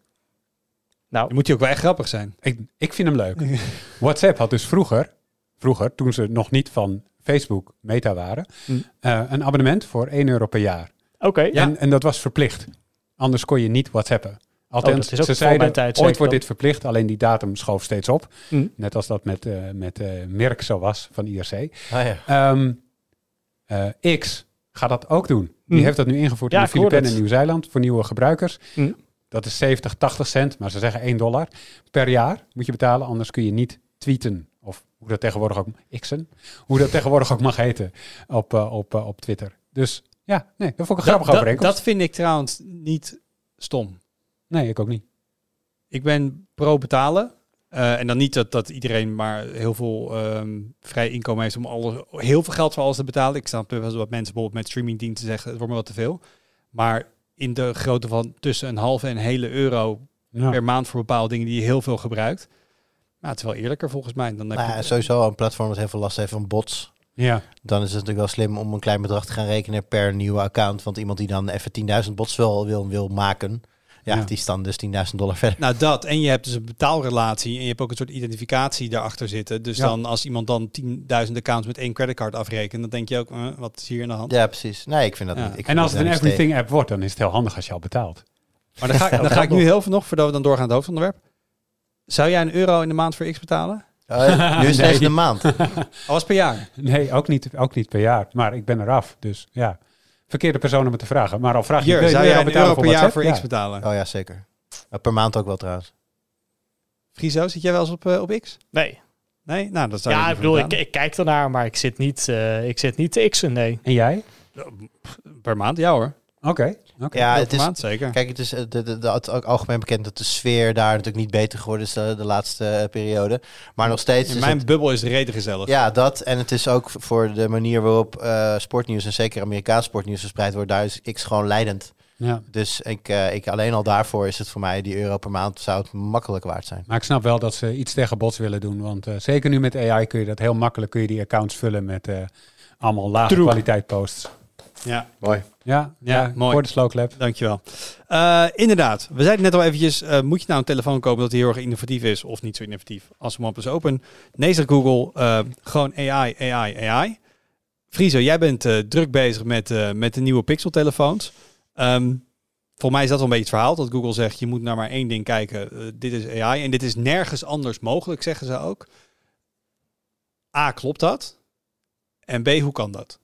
Nou, Dan moet je ook wel echt grappig zijn. Ik, ik vind hem leuk. <laughs> WhatsApp had dus vroeger, vroeger, toen ze nog niet van Facebook, Meta waren, Hm. eh, een abonnement voor 1 euro per jaar. Oké, ja. En, en dat was verplicht. Anders kon je niet WhatsAppen. Althans, Oh, ze zeiden, tijd ooit wordt dit verplicht, alleen die datum schoof steeds op. Hm. Net als dat met, eh met eh Merck zo was van IRC. Ah, ja. Ehm, eh, X gaat dat ook doen. Die Hm. heeft dat nu ingevoerd Ja, in de Filipijnen en. Nieuw-Zeeland voor nieuwe gebruikers. Dat is 70, 80 cent, maar ze zeggen 1 dollar per jaar moet je betalen. Anders kun je niet tweeten. Of hoe dat tegenwoordig ook, xen, hoe dat tegenwoordig ook mag heten op, eh, op, eh, op Twitter. Dus ja, nee, dat vond ik een grappige dat, overeenkomst. dat vind ik trouwens niet stom. Nee, ik ook niet. Ik ben pro betalen. Eh, en dan niet dat, dat iedereen maar heel veel ehm, vrij inkomen heeft om alles, heel veel geld voor alles te betalen. Ik snap eens wat mensen bijvoorbeeld met streamingdiensten zeggen, het wordt me wat te veel. Maar in de grootte van tussen een halve en een hele euro Ja. per maand voor bepaalde dingen die je heel veel gebruikt. Nou, het is wel eerlijker volgens mij. Dan heb ja, je, sowieso een platform dat heel veel last heeft van bots. ja. Dan is het natuurlijk wel slim om een klein bedrag te gaan rekenen per nieuwe account. Want iemand die dan even 10.000 bots wil, wil, wil maken, ja, Ja. die dan dus 10.000 dollar verder. Nou, dat. En je hebt dus een betaalrelatie en je hebt ook een soort identificatie daarachter zitten. Dus Ja. dan als iemand dan 10.000 accounts met één creditcard afrekent, dan denk je ook, eh, wat is hier aan de hand? Ja, precies. Nee, ik vind dat Ja. niet. Ik En vind als het een everything app wordt, dan is het heel handig als je al betaalt. Maar dan ga, ik- <laughs> dan ga ik nu heel veel nog, voordat we dan doorgaan naar het hoofdonderwerp. Zou jij een euro in de maand voor X betalen? Oh, ja. <laughs> nu is het Nee. eens een maand. Alles per jaar. <laughs> Nee, ook niet, ook niet per jaar. Maar ik ben eraf. Dus ja, verkeerde persoon om het te vragen. Maar al vraag je, je- zou jij een euro betalen per jaar voor? X betalen? Oh ja, zeker. Per maand ook wel trouwens. Friso, zit jij wel eens op, eh, op X? Nee. Nee? Nou, dat zou Ja, ik bedoel, ik, ik kijk ernaar, maar ik zit niet, eh, ik zit niet te x'en, nee. En jij? Per maand, ja hoor. Oké. oké. Ja, het is, zeker. Kijk, het is eh, de, de, de, het ook algemeen bekend dat de sfeer daar natuurlijk niet beter geworden is de, de laatste eh, periode. Maar nog steeds In is mijn het- bubbel is het reden gezellig. Ja, dat. En het is ook voor de manier waarop eh, sportnieuws en zeker Amerikaans sportnieuws verspreid wordt, daar is X gewoon leidend. Ja. Dus ik, eh, ik, alleen al daarvoor is het voor mij, die euro per maand, zou het makkelijk waard zijn. Maar ik snap wel dat ze iets tegen bots willen doen. Want eh, zeker nu met AI kun je dat heel makkelijk, kun je die accounts vullen met eh, allemaal lage kwaliteit posts. Ja, Mooi. Ja, Ja, ja, mooi. voor de Slow Clap. dankjewel. Eh inderdaad, we zeiden net al eventjes, eh, moet je nou een telefoon kopen dat heel erg innovatief is of niet zo innovatief? Als we is open. Nee, zegt Google, eh, gewoon AI, AI, AI. Friso, jij bent druk bezig met, met de nieuwe Pixel-telefoons. Ehm voor mij is dat wel een beetje het verhaal, dat Google zegt, je moet naar maar één ding kijken. Dit is AI en dit is nergens anders mogelijk, zeggen ze ook. A, klopt dat? En B, hoe kan dat?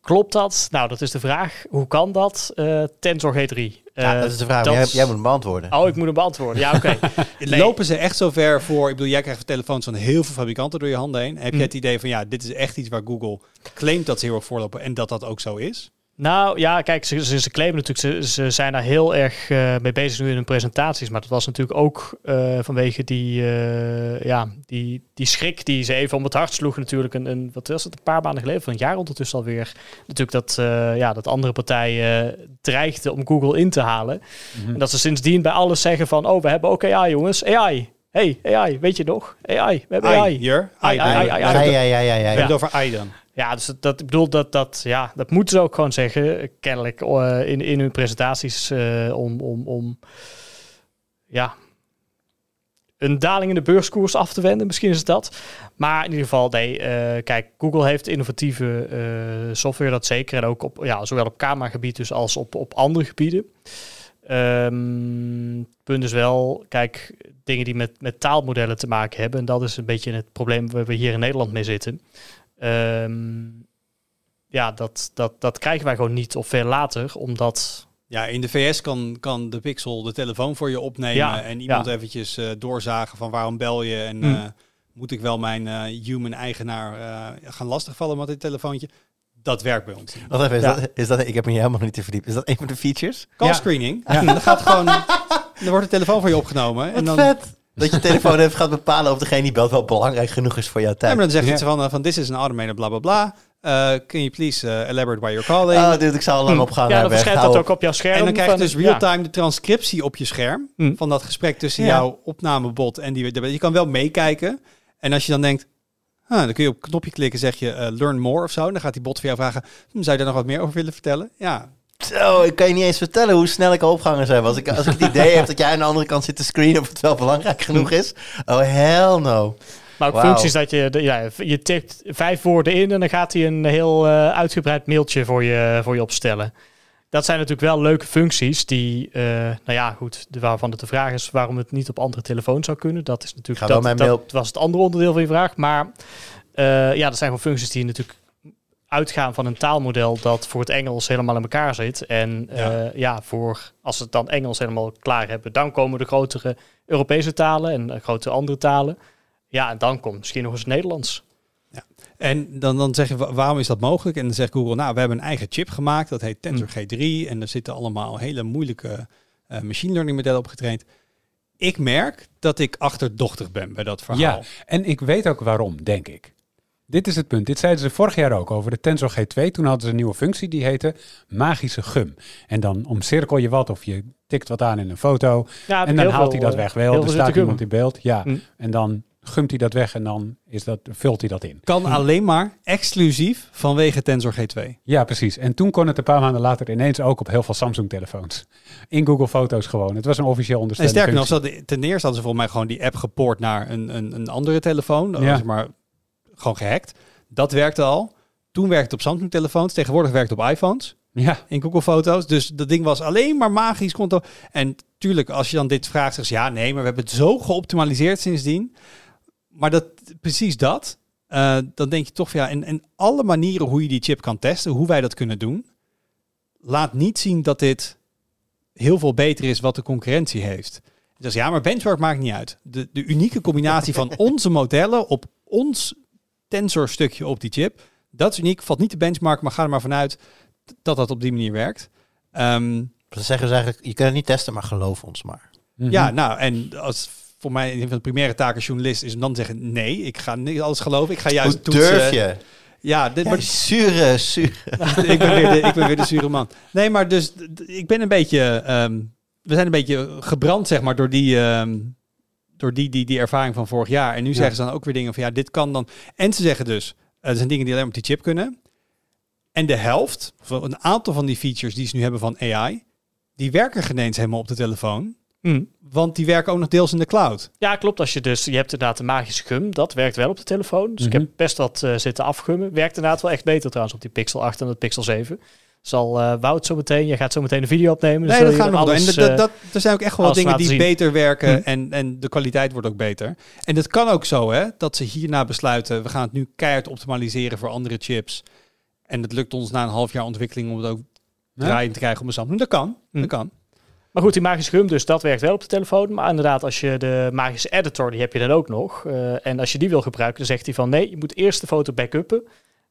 Klopt dat? Nou, dat is de vraag. Hoe kan dat? Eh Tensor G3. Ja, Eh, dat is de vraag. dat- Jij, jij moet hem beantwoorden. Oh, ik moet hem beantwoorden. Ja, oké. <laughs> Nee. Lopen ze echt zo ver voor? Ik bedoel, jij krijgt telefoons van heel veel fabrikanten door je handen heen. Heb je Hm. het idee van ja, dit is echt iets waar Google claimt dat ze heel erg voorlopen en dat dat ook zo is? Nou ja, kijk, ze, ze, ze claimen natuurlijk, ze, ze zijn daar heel erg eh, mee bezig nu in hun presentaties. Maar dat was natuurlijk ook eh, vanwege die, eh, ja, die, die schrik die ze even om het hart sloegen. Natuurlijk een, een, wat was het, een paar maanden geleden, van een jaar ondertussen alweer. Natuurlijk dat, eh, ja, dat andere partijen dreigden om Google in te halen. Mhm. En dat ze sindsdien bij alles zeggen van, oh, we hebben ook AI jongens, AI. Hey, AI, weet je nog? AI, we hebben AI. hier. Ai, ai, ai, ai, Ja, ai. ja, ja, ja, ja. We ja. hebben het over AI dan. Ja, dus dat, ik bedoel dat dat ja, dat moeten ze ook gewoon zeggen, kennelijk eh, in, in hun presentaties eh, om, om, om ja een daling in de beurskoers af te wenden. Misschien is het dat. Maar in ieder geval, nee, eh, kijk, Google heeft innovatieve software, dat zeker. En ook op, ja, zowel op cameragebied dus als op, op andere gebieden. Ehm, het punt is wel, kijk, dingen die met, met taalmodellen te maken hebben. En dat is een beetje het probleem waar we hier in Nederland mee zitten. Ehm, ja, dat, dat, dat krijgen wij gewoon niet of veel later, omdat... Ja, in de VS kan, kan de Pixel de telefoon voor je opnemen Ja, en iemand ja. eventjes eh, doorzagen van waarom bel je en Hm. eh, moet ik wel mijn eh, human eigenaar eh, gaan lastigvallen met dit telefoontje? Dat werkt bij ons. Wacht even, is, Ja. dat, is dat... Ik heb me hier helemaal niet te verdiept. Is dat een van de features? Call Ja. screening. En <laughs> dan gaat gewoon, dan wordt de telefoon voor je opgenomen en dan vet. Dat je telefoon even gaat bepalen of degene die belt wel belangrijk genoeg is voor jouw Ja, tijd. maar dan zegt Ja. het van, uh, van this is an automated bla bla bla. Uh, can you please uh, elaborate why you're calling? Oh, dude, ik zou al lang opgaan. ja, naar dan verschijnt dat op. ook op jouw scherm. en dan krijg je dus real-time de transcriptie op je scherm Hm. van dat gesprek tussen Ja. jouw opnamebot en die. Je kan wel meekijken. En als je dan denkt, ah, dan kun je op een knopje klikken, zeg je eh, learn more of zo. En dan gaat die bot voor jou vragen, hm, zou je daar nog wat meer over willen vertellen? Ja, Zo, ik kan je niet eens vertellen hoe snel ik opgehangen zijn. Als ik, als ik het idee heb dat jij aan de andere kant zit te screenen of het wel belangrijk genoeg is. Oh, hell no. Maar ook functies dat je, ja, je tikt vijf woorden in en dan gaat hij een heel eh, uitgebreid mailtje voor je, voor je opstellen. Dat zijn natuurlijk wel leuke functies die, eh, nou ja, goed, waarvan het de vraag is waarom het niet op andere telefoons zou kunnen. Dat is natuurlijk, dat, dat mail- was het andere onderdeel van je vraag. Maar eh, ja, dat zijn gewoon functies die natuurlijk uitgaan van een taalmodel dat voor het Engels helemaal in elkaar zit. En Ja. ja, ja voor, als we het dan Engels helemaal klaar hebben, dan komen de grotere Europese talen en de grote andere talen. Ja, en dan komt misschien nog eens het Nederlands. En dan, dan zeg je, wa- waarom is dat mogelijk? En dan zegt Google, nou, we hebben een eigen chip gemaakt. Dat heet Tensor Hm. G3. En er zitten allemaal hele moeilijke eh, machine learning modellen op getraind. Ik merk dat ik achterdochtig ben bij dat verhaal. Ja, en ik weet ook waarom, denk ik. Dit is het punt. Dit zeiden ze vorig jaar ook over de Tensor G2. Toen hadden ze een nieuwe functie die heette magische gum. En dan omcirkel je wat of je tikt wat aan in een foto. Ja, en dan haalt hij dat weg wel. Er staat iemand in beeld. Ja. Hm. En dan gumt hij dat weg en dan is dat, vult hij dat in. Kan alleen maar exclusief vanwege Tensor G2. Ja, precies. En toen kon het een paar maanden later ineens ook op heel veel Samsung-telefoons. In Google Foto's gewoon. Het was een officieel En ondersteunde sterker nog, ten eerste hadden ze volgens mij gewoon die app gepoord naar een, een, een andere telefoon. Dat Ja. maar gewoon gehackt. Dat werkte al. Toen werkte het op Samsung-telefoons. Tegenwoordig werkt het op iPhones. Ja, in Google Foto's. Dus dat ding was alleen maar magisch. Konto. En tuurlijk, als je dan dit vraagt, zeg je ja, nee, maar we hebben het zo geoptimaliseerd sindsdien. Maar dat, precies dat. eh, dan denk je toch van ja, en, en alle manieren hoe je die chip kan testen, hoe wij dat kunnen doen, laat niet zien dat dit heel veel beter is wat de concurrentie heeft. Dus ja, maar benchmark maakt niet uit. De, de unieke combinatie van <laughs> onze modellen op ons tensor stukje op die chip, dat is uniek. Valt niet te benchmark, maar ga er maar vanuit dat dat op die manier werkt. Ehm, Ze zeggen ze eigenlijk, je kunt het niet testen, maar geloof ons maar. Mhm. Ja, nou, en als voor mij een van de primaire taken als journalist is om dan te zeggen: nee, ik ga niet alles geloven. Ik ga juist Hoe toetsen. durf je? Ja, dit, Ja, maar, zure, zure. <laughs> ik, ben weer de, ik ben weer de zure man. Nee, maar dus ik ben een beetje. ehm, we zijn een beetje gebrand, zeg maar, door die. ehm, door die, die, die ervaring van vorig jaar. En nu zeggen ze dan ook weer dingen van ja, dit kan dan. En ze zeggen dus, eh, er zijn dingen die alleen op die chip kunnen. En de helft, of een aantal van die features die ze nu hebben van AI, die werken geen eens helemaal op de telefoon. Hm. Want die werken ook nog deels in de cloud. Ja, klopt. Als je dus, je hebt inderdaad een magische gum, dat werkt wel op de telefoon. Dus ik Mhm. heb best wat eh, zitten afgummen. Werkt inderdaad wel echt beter trouwens op die Pixel 8 en de Pixel 7. Zal eh Wout zo meteen, je gaat zo meteen een video opnemen. dus Nee, dat gaan we er nog doen. En alles, dat, eh, dat, er zijn ook echt wel dingen die zien. beter werken Hm. en, en de kwaliteit wordt ook beter. En het kan ook zo, hè, dat ze hierna besluiten, we gaan het nu keihard optimaliseren voor andere chips. En het lukt ons na een half jaar ontwikkeling om het ook Ja. draaiend te krijgen op een Samsung. Dat kan, Hm. dat kan. Maar goed, die magische gum, dus dat werkt wel op de telefoon. Maar inderdaad, als je de magische editor, die heb je dan ook nog. Eh, en als je die wil gebruiken, dan zegt hij van nee, je moet eerst de foto backuppen.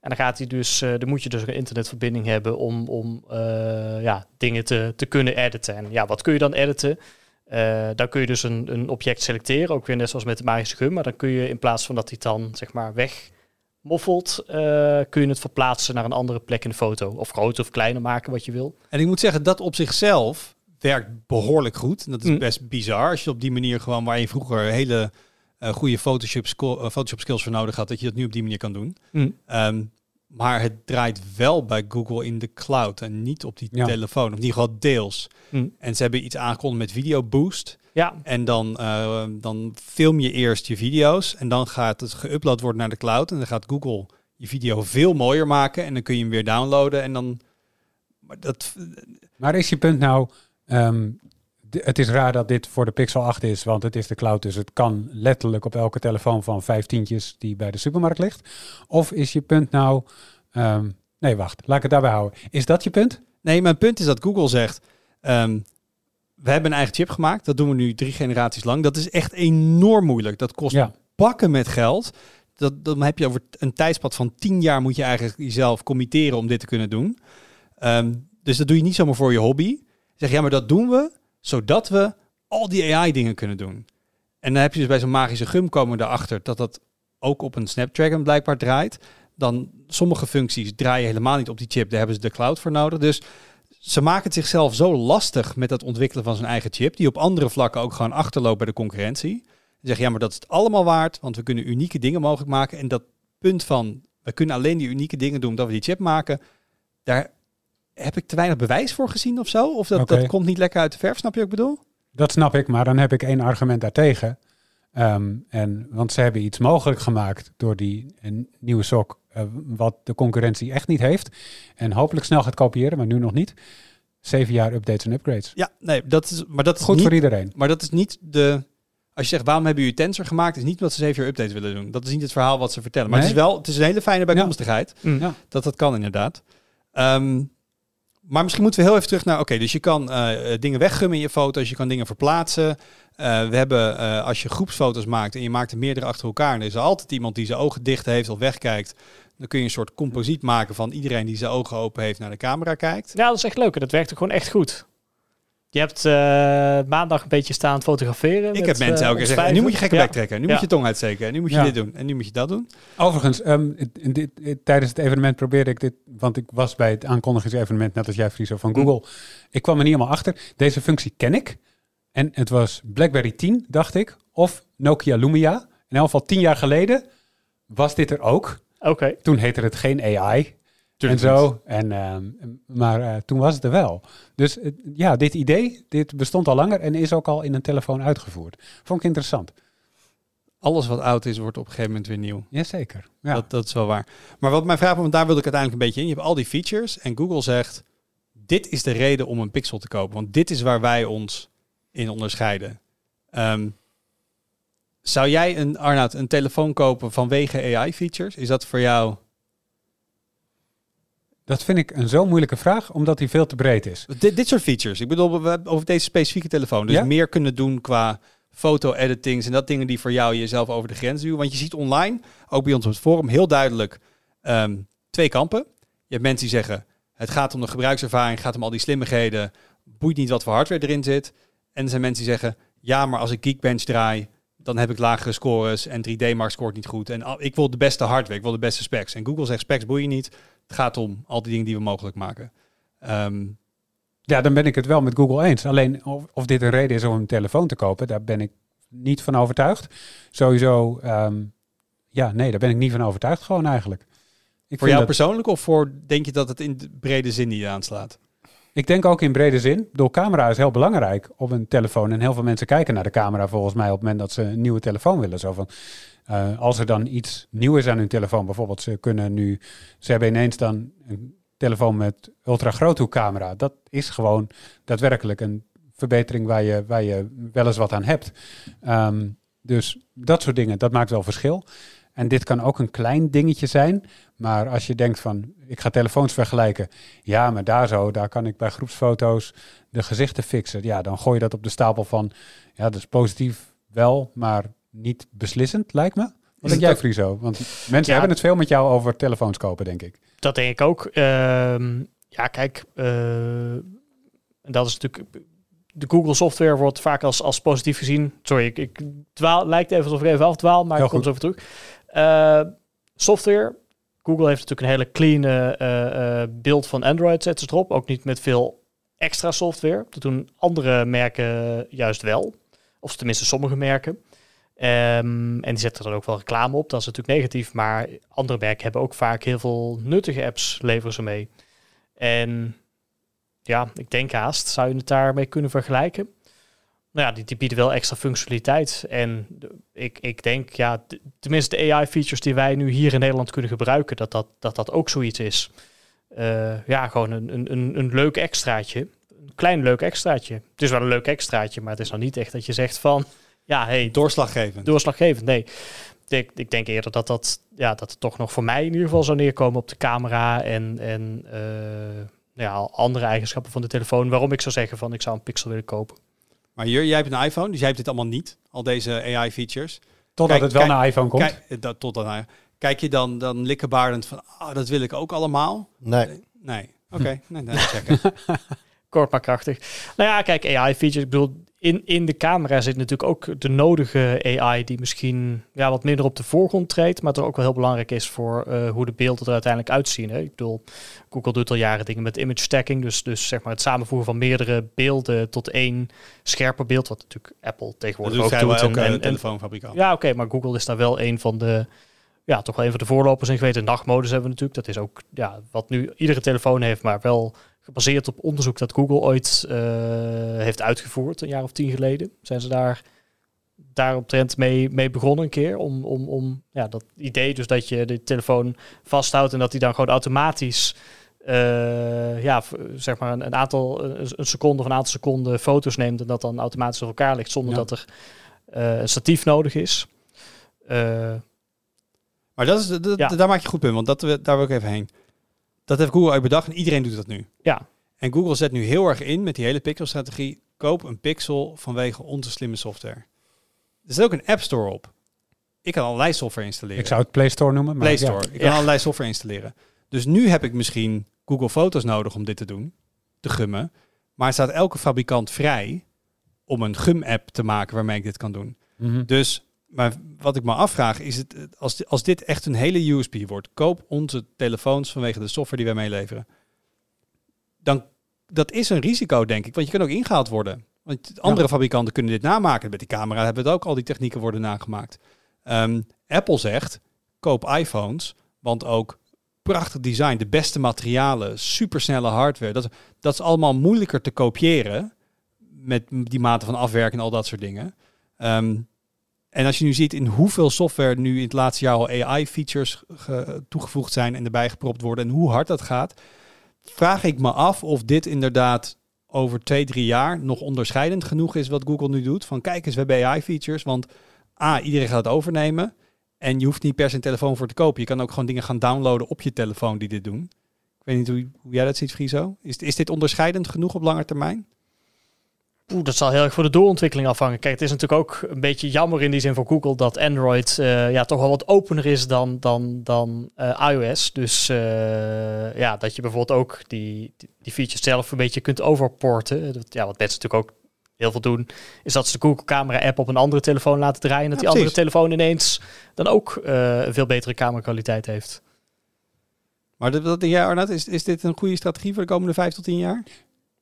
En dan gaat hij dus, eh, dan moet je dus een internetverbinding hebben om, om eh, ja, dingen te, te kunnen editen. En ja, wat kun je dan editen? Eh, dan kun je dus een, een object selecteren, ook weer net zoals met de magische gum. Maar dan kun je in plaats van dat hij het dan zeg maar weg moffelt, eh, kun je het verplaatsen naar een andere plek in de foto. Of groter of kleiner maken, wat je wil. En ik moet zeggen, dat op zichzelf werkt behoorlijk goed. En dat is Hm. best bizar. Als je op die manier gewoon, waar je vroeger hele eh, goede Photoshop, eh, Photoshop skills voor nodig had, dat je dat nu op die manier kan doen. Hm. Ehm, maar het draait wel bij Google in de cloud en niet op die Ja. telefoon. Of in ieder geval deels. Hm. En ze hebben iets aangekondigd met Video Boost. Ja, En dan, eh, dan film je eerst je video's. En dan gaat het geüpload worden naar de cloud. En dan gaat Google je video veel mooier maken. En dan kun je hem weer downloaden. En dan... Maar dat, Maar is je punt nou, ehm, het is raar dat dit voor de Pixel 8 is, want het is de cloud, dus het kan letterlijk op elke telefoon van vijftientjes die bij de supermarkt ligt. Of is je punt nou, ehm, nee wacht, laat ik het daarbij houden. Is dat je punt? Nee, mijn punt is dat Google zegt... ehm, we hebben een eigen chip gemaakt. Dat doen we nu drie generaties lang. Dat is echt enorm moeilijk. Dat kost Ja. bakken met geld. Dat, dan heb je over een tijdspad van tien jaar... moet je eigenlijk jezelf committeren om dit te kunnen doen. Ehm, dus dat doe je niet zomaar voor je hobby. Zeg, ja, maar dat doen we... zodat we al die AI-dingen kunnen doen. En dan heb je dus bij zo'n magische gum komen erachter... dat dat ook op een Snapdragon blijkbaar draait. Dan sommige functies draaien helemaal niet op die chip. Daar hebben ze de cloud voor nodig. Dus ze maken het zichzelf zo lastig met het ontwikkelen van zijn eigen chip, die op andere vlakken ook gewoon achterloopt bij de concurrentie. Ze zeggen, ja, maar dat is het allemaal waard, want we kunnen unieke dingen mogelijk maken. En dat punt van, we kunnen alleen die unieke dingen doen omdat we die chip maken, daar heb ik te weinig bewijs voor gezien of zo. Of dat, dat komt niet lekker uit de verf, snap je wat ik bedoel? Dat snap ik, maar dan heb ik één argument daartegen. Ehm, en, want ze hebben iets mogelijk gemaakt door die een nieuwe sok, eh, wat de concurrentie echt niet heeft. En hopelijk snel gaat kopiëren, maar nu nog niet. Zeven jaar updates en upgrades. Ja, nee, dat is, maar dat is Goed niet, voor iedereen. Maar dat is niet de... Als je zegt, waarom hebben jullie Tensor gemaakt? is niet omdat ze zeven jaar updates willen doen. Dat is niet het verhaal wat ze vertellen. Maar het is wel, het is een hele fijne bijkomstigheid. Mm. Ja. Dat dat kan inderdaad. Ehm, maar misschien moeten we heel even terug naar... Oké, dus je kan eh, dingen weggummen in je foto's. Je kan dingen verplaatsen. Eh, we hebben, eh, als je groepsfoto's maakt en je maakt er meerdere achter elkaar... en er is altijd iemand die zijn ogen dicht heeft of wegkijkt... dan kun je een soort composiet maken van iedereen die zijn ogen open heeft naar de camera kijkt. Ja, dat is echt leuk. En dat werkt ook gewoon echt goed. Je hebt eh, maandag een beetje staan fotograferen. Ik met, heb mensen eh, elke keer ons zeggen, nu moet je gekke bek trekken. Nu Ja. moet je tong uitsteken. En nu moet je Ja. dit doen. En nu moet je dat doen. Overigens, ehm, het- in dit, het- tijdens het evenement probeerde ik dit, want ik was bij het aankondigingsevenement, net als jij, Friso, van Google. Ik kwam er niet helemaal achter. Deze functie ken ik. En het was BlackBerry 10, dacht ik, of Nokia Lumia. In elk geval tien jaar geleden was dit er ook. Oké. Toen heette het geen AI en zo. En, ehm, maar eh, toen was het er wel. Dus het- ja, dit idee, dit bestond al langer en is ook al in een telefoon uitgevoerd. Vond ik interessant. Alles wat oud is, wordt op een gegeven moment weer nieuw. Jazeker. Ja. Dat, dat is wel waar. Maar wat mijn vraag was, want daar wilde ik uiteindelijk een beetje in. Je hebt al die features en Google zegt, dit is de reden om een Pixel te kopen. Want dit is waar wij ons in onderscheiden. Ehm, zou jij, een, Arnoud, een telefoon kopen vanwege AI-features? Is dat voor jou... Dat vind ik een zo moeilijke vraag, omdat die veel te breed is. Dit, dit soort features. Ik bedoel, we hebben over deze specifieke telefoon. Dus Ja? meer kunnen doen qua foto-editings en dat dingen die voor jou jezelf over de grens duwen. Want je ziet online, ook bij ons op het forum, heel duidelijk ehm, twee kampen. Je hebt mensen die zeggen, het gaat om de gebruikservaring, gaat om al die slimmigheden, boeit niet wat voor hardware erin zit. En er zijn mensen die zeggen, ja, maar als ik Geekbench draai, dan heb ik lagere scores en 3D Mark scoort niet goed. En ik wil de beste hardware, ik wil de beste specs. En Google zegt, specs boeien niet. Het gaat om al die dingen die we mogelijk maken. Ehm, Ja, dan ben ik het wel met Google eens. Alleen of, of dit een reden is om een telefoon te kopen, daar ben ik niet van overtuigd. Sowieso, ehm, ja, nee, daar ben ik niet van overtuigd gewoon eigenlijk. Ik, Voor jou dat- persoonlijk of voor denk je dat het in de brede zin niet aanslaat? Ik denk ook in brede zin. Door camera is heel belangrijk op een telefoon. En heel veel mensen kijken naar de camera volgens mij op het moment dat ze een nieuwe telefoon willen. Zo van, eh, als er dan iets nieuw is aan hun telefoon, bijvoorbeeld ze kunnen nu, ze hebben ineens dan een telefoon met ultra groothoekcamera. Dat is gewoon daadwerkelijk een verbetering waar je, waar je wel eens wat aan hebt. Ehm, dus dat soort dingen, dat maakt wel verschil. En dit kan ook een klein dingetje zijn. Maar als je denkt van, ik ga telefoons vergelijken. Ja, maar daar zo, daar kan ik bij groepsfoto's de gezichten fixen. Ja, dan gooi je dat op de stapel van, ja, dat is positief wel, maar niet beslissend, lijkt me. Wat denk jij, Friso? Want mensen Ja. hebben het veel met jou over telefoons kopen, denk ik. Dat denk ik ook. Ehm, ja, kijk, eh, dat is natuurlijk. De Google software wordt vaak als, als positief gezien. Sorry, ik, ik dwaal, lijkt even alsof ik even afdwaal, maar Heel ik kom goed. zo even terug. Eh, software. Google heeft natuurlijk een hele clean eh, eh, beeld van Android, zetten ze erop. Ook niet met veel extra software. Dat doen andere merken juist wel. Of tenminste sommige merken. Ehm, en die zetten er dan ook wel reclame op. Dat is natuurlijk negatief. Maar andere merken hebben ook vaak heel veel nuttige apps leveren ze mee. En ja, ik denk haast, zou je het daarmee kunnen vergelijken? Nou ja, die, die bieden wel extra functionaliteit. En ik, ik denk, ja, tenminste de AI-features die wij nu hier in Nederland kunnen gebruiken, dat dat, dat, dat ook zoiets is. Eh, ja, gewoon een, een, een, een leuk extraatje. Een klein leuk extraatje. Het is wel een leuk extraatje, maar het is nou niet echt dat je zegt van, ja, hey, Doorslaggevend. doorslaggevend. Nee, ik, ik denk eerder dat dat, ja, dat het toch nog voor mij in ieder geval zou neerkomen op de camera en, en eh, ja, andere eigenschappen van de telefoon. Waarom ik zou zeggen van ik zou een Pixel willen kopen. Maar hier, jij hebt een iPhone, dus jij hebt dit allemaal niet. Al deze AI-features. Totdat Kijk, het wel kijk, naar iPhone komt. Kijk, eh, dat, tot dan. Kijk je dan, dan likkenbaardend van, ah, dat wil ik ook allemaal? Nee. Nee. Oké, nee, nee, checken. <laughs> Kort maar krachtig. Nou ja, kijk, AI-features. Ik bedoel, in, in de camera zit natuurlijk ook de nodige AI die misschien ja, wat minder op de voorgrond treedt, maar toch ook wel heel belangrijk is voor eh, hoe de beelden er uiteindelijk uitzien. Hè. Ik bedoel, Google doet al jaren dingen met image stacking, dus, dus zeg maar het samenvoegen van meerdere beelden tot één scherper beeld, wat natuurlijk Apple tegenwoordig ook doet. elke En, en, telefoonfabrikant. ja, oké, maar Google is daar wel een van de, ja, toch wel een van de voorlopers in geweest. De nachtmodus hebben we natuurlijk. Dat is ook, ja, wat nu iedere telefoon heeft, maar wel gebaseerd op onderzoek dat Google ooit eh, heeft uitgevoerd, een jaar of tien geleden. Zijn ze daar daaromtrent mee, mee begonnen een keer. Om, om, om ja, dat idee dus dat je de telefoon vasthoudt en dat hij dan gewoon automatisch uh, ja, zeg maar een, een aantal, een, seconde of een aantal seconden foto's neemt en dat dan automatisch op elkaar ligt zonder dat er uh, een statief nodig is. Uh, maar dat is, ja. daar maak je goed punt, want dat, daar wil ik even heen. Dat heeft Google uit bedacht en iedereen doet dat nu. Ja. En Google zet nu heel erg in met die hele pixelstrategie. Koop een pixel vanwege onze slimme software. Er zit ook een App Store op. Ik kan allerlei software installeren. Ik zou het Play Store noemen. Maar Play Store. Ik kan allerlei software installeren. Dus nu heb ik misschien Google Foto's nodig om dit te doen, te gummen. Maar staat elke fabrikant vrij om een gum-app te maken waarmee ik dit kan doen. Mhm. Dus maar wat ik me afvraag is, het, als, als dit echt een hele USP wordt, koop onze telefoons vanwege de software die wij meeleveren. Dan, dat is een risico, denk ik, want je kan ook ingehaald worden. Want andere fabrikanten kunnen dit namaken. Met die camera hebben het ook al die technieken worden nagemaakt. Um, Apple zegt, koop iPhones, want ook prachtig design, de beste materialen, supersnelle hardware. Dat, dat is allemaal moeilijker te kopiëren met die mate van afwerking en al dat soort dingen. Um, en als je nu ziet in hoeveel software nu in het laatste jaar al AI-features toegevoegd zijn en erbij gepropt worden en hoe hard dat gaat, vraag ik me af of dit inderdaad over twee, drie jaar nog onderscheidend genoeg is wat Google nu doet. Van kijk eens, we hebben AI-features, want A, iedereen gaat het overnemen. En je hoeft niet per se een telefoon voor te kopen. Je kan ook gewoon dingen gaan downloaden op je telefoon die dit doen. Ik weet niet hoe, jij dat ziet, Friso. Is, is dit onderscheidend genoeg op lange termijn? Oeh, dat zal heel erg voor de doorontwikkeling afhangen. Kijk, het is natuurlijk ook een beetje jammer in die zin voor Google dat Android uh, ja, toch wel wat opener is dan, dan, dan uh, iOS. Dus uh, ja, dat je bijvoorbeeld ook die, die features zelf een beetje kunt overporten. Ja, wat mensen natuurlijk ook heel veel doen, is dat ze de Google camera app op een andere telefoon laten draaien. En dat die andere telefoon ineens dan ook een veel betere camerakwaliteit heeft. Maar dat, ja, Arnoud, is, is dit een goede strategie voor de komende vijf tot tien jaar?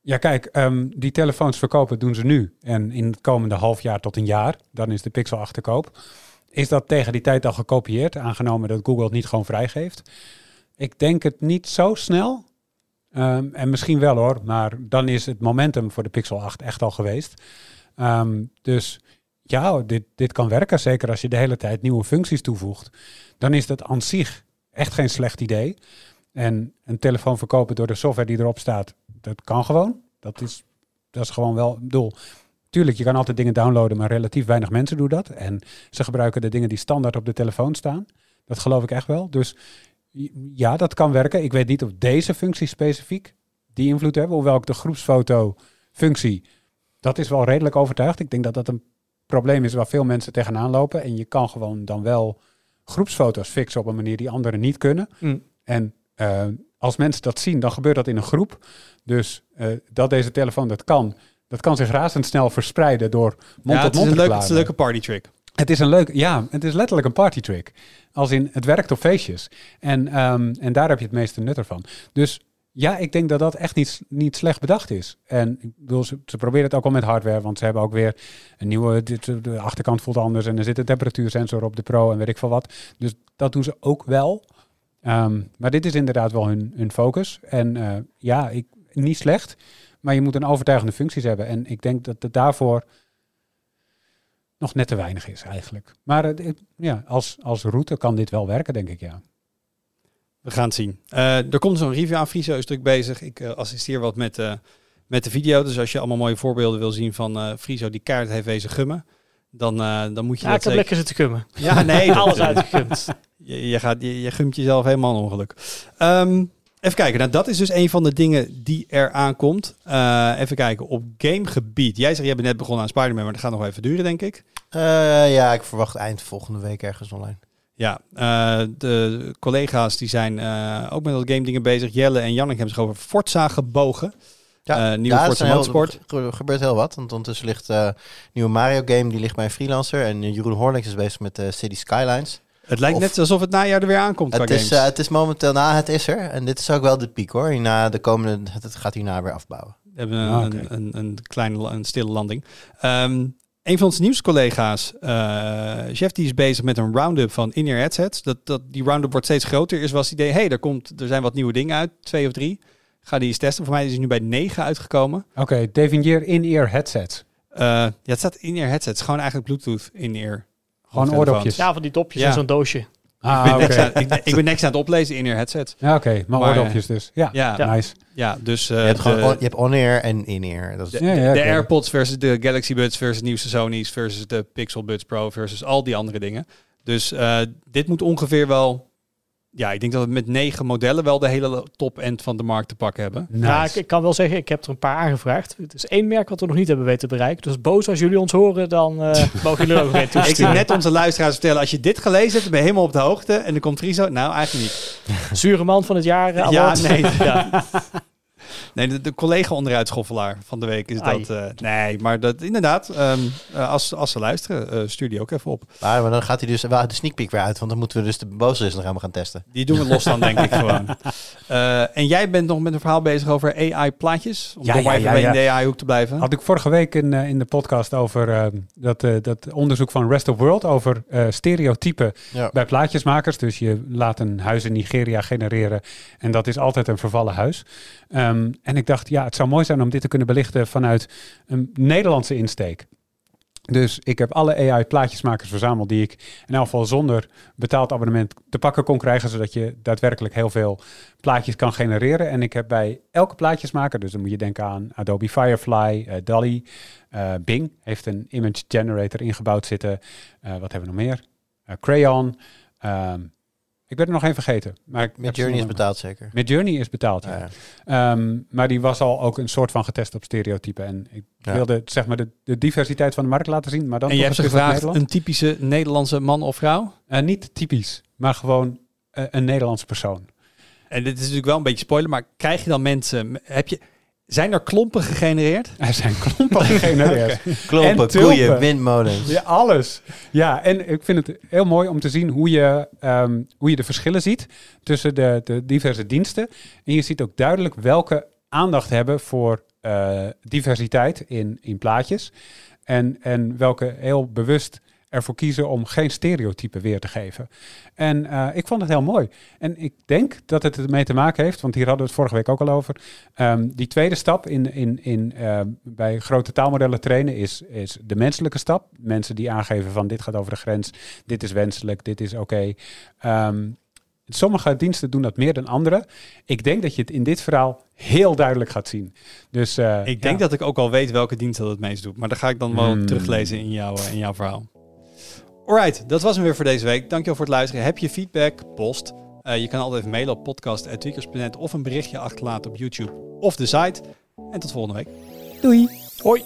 Ja, kijk, ehm, die telefoons verkopen doen ze nu. En in het komende half jaar tot een jaar, dan is de Pixel achterkoop. Is dat tegen die tijd al gekopieerd, aangenomen dat Google het niet gewoon vrijgeeft? Ik denk het niet zo snel. Ehm, en misschien wel hoor, maar dan is het momentum voor de Pixel 8 echt al geweest. Ehm, dus ja, dit, dit kan werken. Zeker als je de hele tijd nieuwe functies toevoegt. Dan is dat aan zich echt geen slecht idee. En een telefoon verkopen door de software die erop staat, dat kan gewoon. Dat is, dat is gewoon wel, bedoel, tuurlijk, je kan altijd dingen downloaden, maar relatief weinig mensen doen dat. En ze gebruiken de dingen die standaard op de telefoon staan. Dat geloof ik echt wel. Dus ja, dat kan werken. Ik weet niet of deze functie specifiek die invloed hebben, hoewel ik de groepsfoto functie, dat is wel redelijk overtuigd. Ik denk dat dat een probleem is waar veel mensen tegenaan lopen. En je kan gewoon dan wel groepsfoto's fixen op een manier die anderen niet kunnen. Mm. En uh, als mensen dat zien, dan gebeurt dat in een groep. Dus uh, dat deze telefoon dat kan, dat kan zich razendsnel verspreiden door mond tot mond. Het is, een het is een leuke party trick. Het is een leuk, ja, het is letterlijk een party trick. Als in, het werkt op feestjes. En, um, en daar heb je het meeste nut ervan. Dus ja, ik denk dat dat echt niet, niet slecht bedacht is. En ik bedoel, ze, ze proberen het ook al met hardware, want ze hebben ook weer een nieuwe, dit, de achterkant voelt anders en er zit een temperatuursensor op de Pro en weet ik veel wat. Dus dat doen ze ook wel. Um, maar dit is inderdaad wel hun, hun focus. En uh, ja, ik, niet slecht, maar je moet een overtuigende functies hebben. En ik denk dat het daarvoor nog net te weinig is eigenlijk. Maar uh, ja, als, als route kan dit wel werken, denk ik, ja. We gaan het zien. Uh, er komt zo'n review aan. Friso is druk bezig. Ik assisteer wat met, met de video. Dus als je allemaal mooie voorbeelden wil zien van Friso die kaart heeft wezen gummen, dan, dan moet je ja, dat ik heb lekker zitten gummen. Ja, nee. <laughs> Alles uitgegumd. Je, je, gaat, je, je gumt jezelf helemaal een ongeluk. Um, even kijken, nou, dat is dus een van de dingen die er aankomt. Uh, even kijken, op gamegebied. Jij zegt, jij bent net begonnen aan Spider-Man, maar dat gaat nog even duren, denk ik. Uh, ja, ik verwacht eind volgende week ergens online. Ja, uh, de collega's die zijn ook met dat game dingen bezig. Jelle en Jannik hebben zich over Forza gebogen. Ja, uh, nieuwe ja, Forza Motorsport. Er gebeurt heel wat. Want ondertussen ligt uh, nieuwe Mario game, die ligt bij een freelancer. En Jeroen Horlings is bezig met de City Skylines. Het lijkt net alsof het najaar er weer aankomt. Het is, uh, het is momenteel na, het is er. En dit is ook wel de piek hoor. Hierna de komende, het gaat hierna weer afbouwen. We hebben een, ah, okay. een, een, een, kleine, een stille landing. Um, een van onze nieuwscollega's, uh, chef, die is bezig met een roundup van in-ear headsets. Dat, dat, die roundup wordt steeds groter. Is was het idee, hey, er, komt, er zijn wat nieuwe dingen uit, twee of drie. Ga die eens testen. Voor mij is hij nu bij negen uitgekomen. Oké, okay, definieer in-ear headsets. Eh, ja, het staat in-ear headset. Het is gewoon eigenlijk Bluetooth in-ear. Gewoon oordopjes. Ja, van die dopjes Ja. in zo'n doosje. Ah, ik, ben aan, ik, ik ben niks aan het oplezen in-ear headset. Ja, oké. Maar, Maar, oordopjes dus. Ja, Ja, Ja. nice. ja dus je eh, hebt, gewoon de, on- je hebt on-ear en in-ear. Dat is, de, Ja, ja, de oké. AirPods versus de Galaxy Buds versus nieuwste Sony's versus de Pixel Buds Pro versus al die andere dingen. Dus eh, dit moet ongeveer wel... Ja, ik denk dat we met negen modellen wel de hele top-end van de markt te pakken hebben. Nice. Ja, ik, ik kan wel zeggen, ik heb er een paar aangevraagd. Het is één merk wat we nog niet hebben weten te bereiken. Dus boos als jullie ons horen, dan eh, <laughs> mogen jullie er ook weer Ik zie toesturen. net onze luisteraars vertellen, als je dit gelezen hebt, dan ben je helemaal op de hoogte. En dan komt Friso. Nou, eigenlijk niet. Zure man van het jaar. Ja, nee. <laughs> ja. Nee, de, de collega onderuitschoffelaar van de week is Ai. dat. eh, nee, maar dat inderdaad, ehm, eh, als, als ze luisteren, eh, stuur die ook even op. maar, maar dan gaat hij dus wel de sneak peek weer uit. Want dan moeten we dus de boze nog helemaal gaan testen. Die doen we los dan, denk ik <laughs> gewoon. Eh, en jij bent nog met een verhaal bezig over AI-plaatjes. Om Ja, toch ja, even ja, in de AI-hoek te blijven. Had ik vorige week in, in de podcast over eh, dat, eh, dat onderzoek van Rest of World over eh, stereotypen Ja. bij plaatjesmakers. Dus je laat een huis in Nigeria genereren en dat is altijd een vervallen huis. Ehm, en ik dacht, ja, het zou mooi zijn om dit te kunnen belichten vanuit een Nederlandse insteek. Dus ik heb alle AI-plaatjesmakers verzameld die ik in elk geval zonder betaald abonnement te pakken kon krijgen, zodat je daadwerkelijk heel veel plaatjes kan genereren. En ik heb bij elke plaatjesmaker, dus dan moet je denken aan Adobe Firefly, eh DALI, eh, Bing heeft een image generator ingebouwd zitten. Eh, wat hebben we nog meer? Crayon. Ehm, ik ben er nog één vergeten. Maar ik Journey is betaald zeker. Met Journey is betaald, ja. Ja, ja. Ehm, maar die was al ook een soort van getest op stereotypen. En ik Ja. wilde zeg maar de, de diversiteit van de markt laten zien. Maar dan en je hebt ze gevraagd, een typische Nederlandse man of vrouw? Eh, niet typisch, maar gewoon eh, een Nederlandse persoon. En dit is natuurlijk wel een beetje spoiler, maar krijg je dan mensen... Heb je, zijn er klompen gegenereerd? <laughs> Er zijn klompen gegenereerd. <laughs> Klompen, koeien, windmolens. Ja, alles. Ja, en ik vind het heel mooi om te zien hoe je, ehm, hoe je de verschillen ziet tussen de, de diverse diensten. En je ziet ook duidelijk welke aandacht hebben voor eh, diversiteit in, in plaatjes. En, en welke heel bewust ervoor kiezen om geen stereotypen weer te geven. En eh, ik vond het heel mooi. En ik denk dat het ermee te maken heeft, want hier hadden we het vorige week ook al over. Ehm, die tweede stap in, in, in, eh, bij grote taalmodellen trainen is, is de menselijke stap. Mensen die aangeven van dit gaat over de grens, dit is wenselijk, dit is oké. Ehm, sommige diensten doen dat meer dan andere. Ik denk dat je het in dit verhaal heel duidelijk gaat zien. Dus, eh, Ik denk ja. dat ik ook al weet welke dienst dat het meest doet. Maar dat ga ik dan wel Hmm. teruglezen in, jouw in jouw verhaal. Alright, dat was hem weer voor deze week. Dankjewel voor het luisteren. Heb je feedback? Post. Eh, je kan altijd even mailen op podcast.tweakers.net of een berichtje achterlaten op YouTube of de site. En tot volgende week. Doei. Hoi.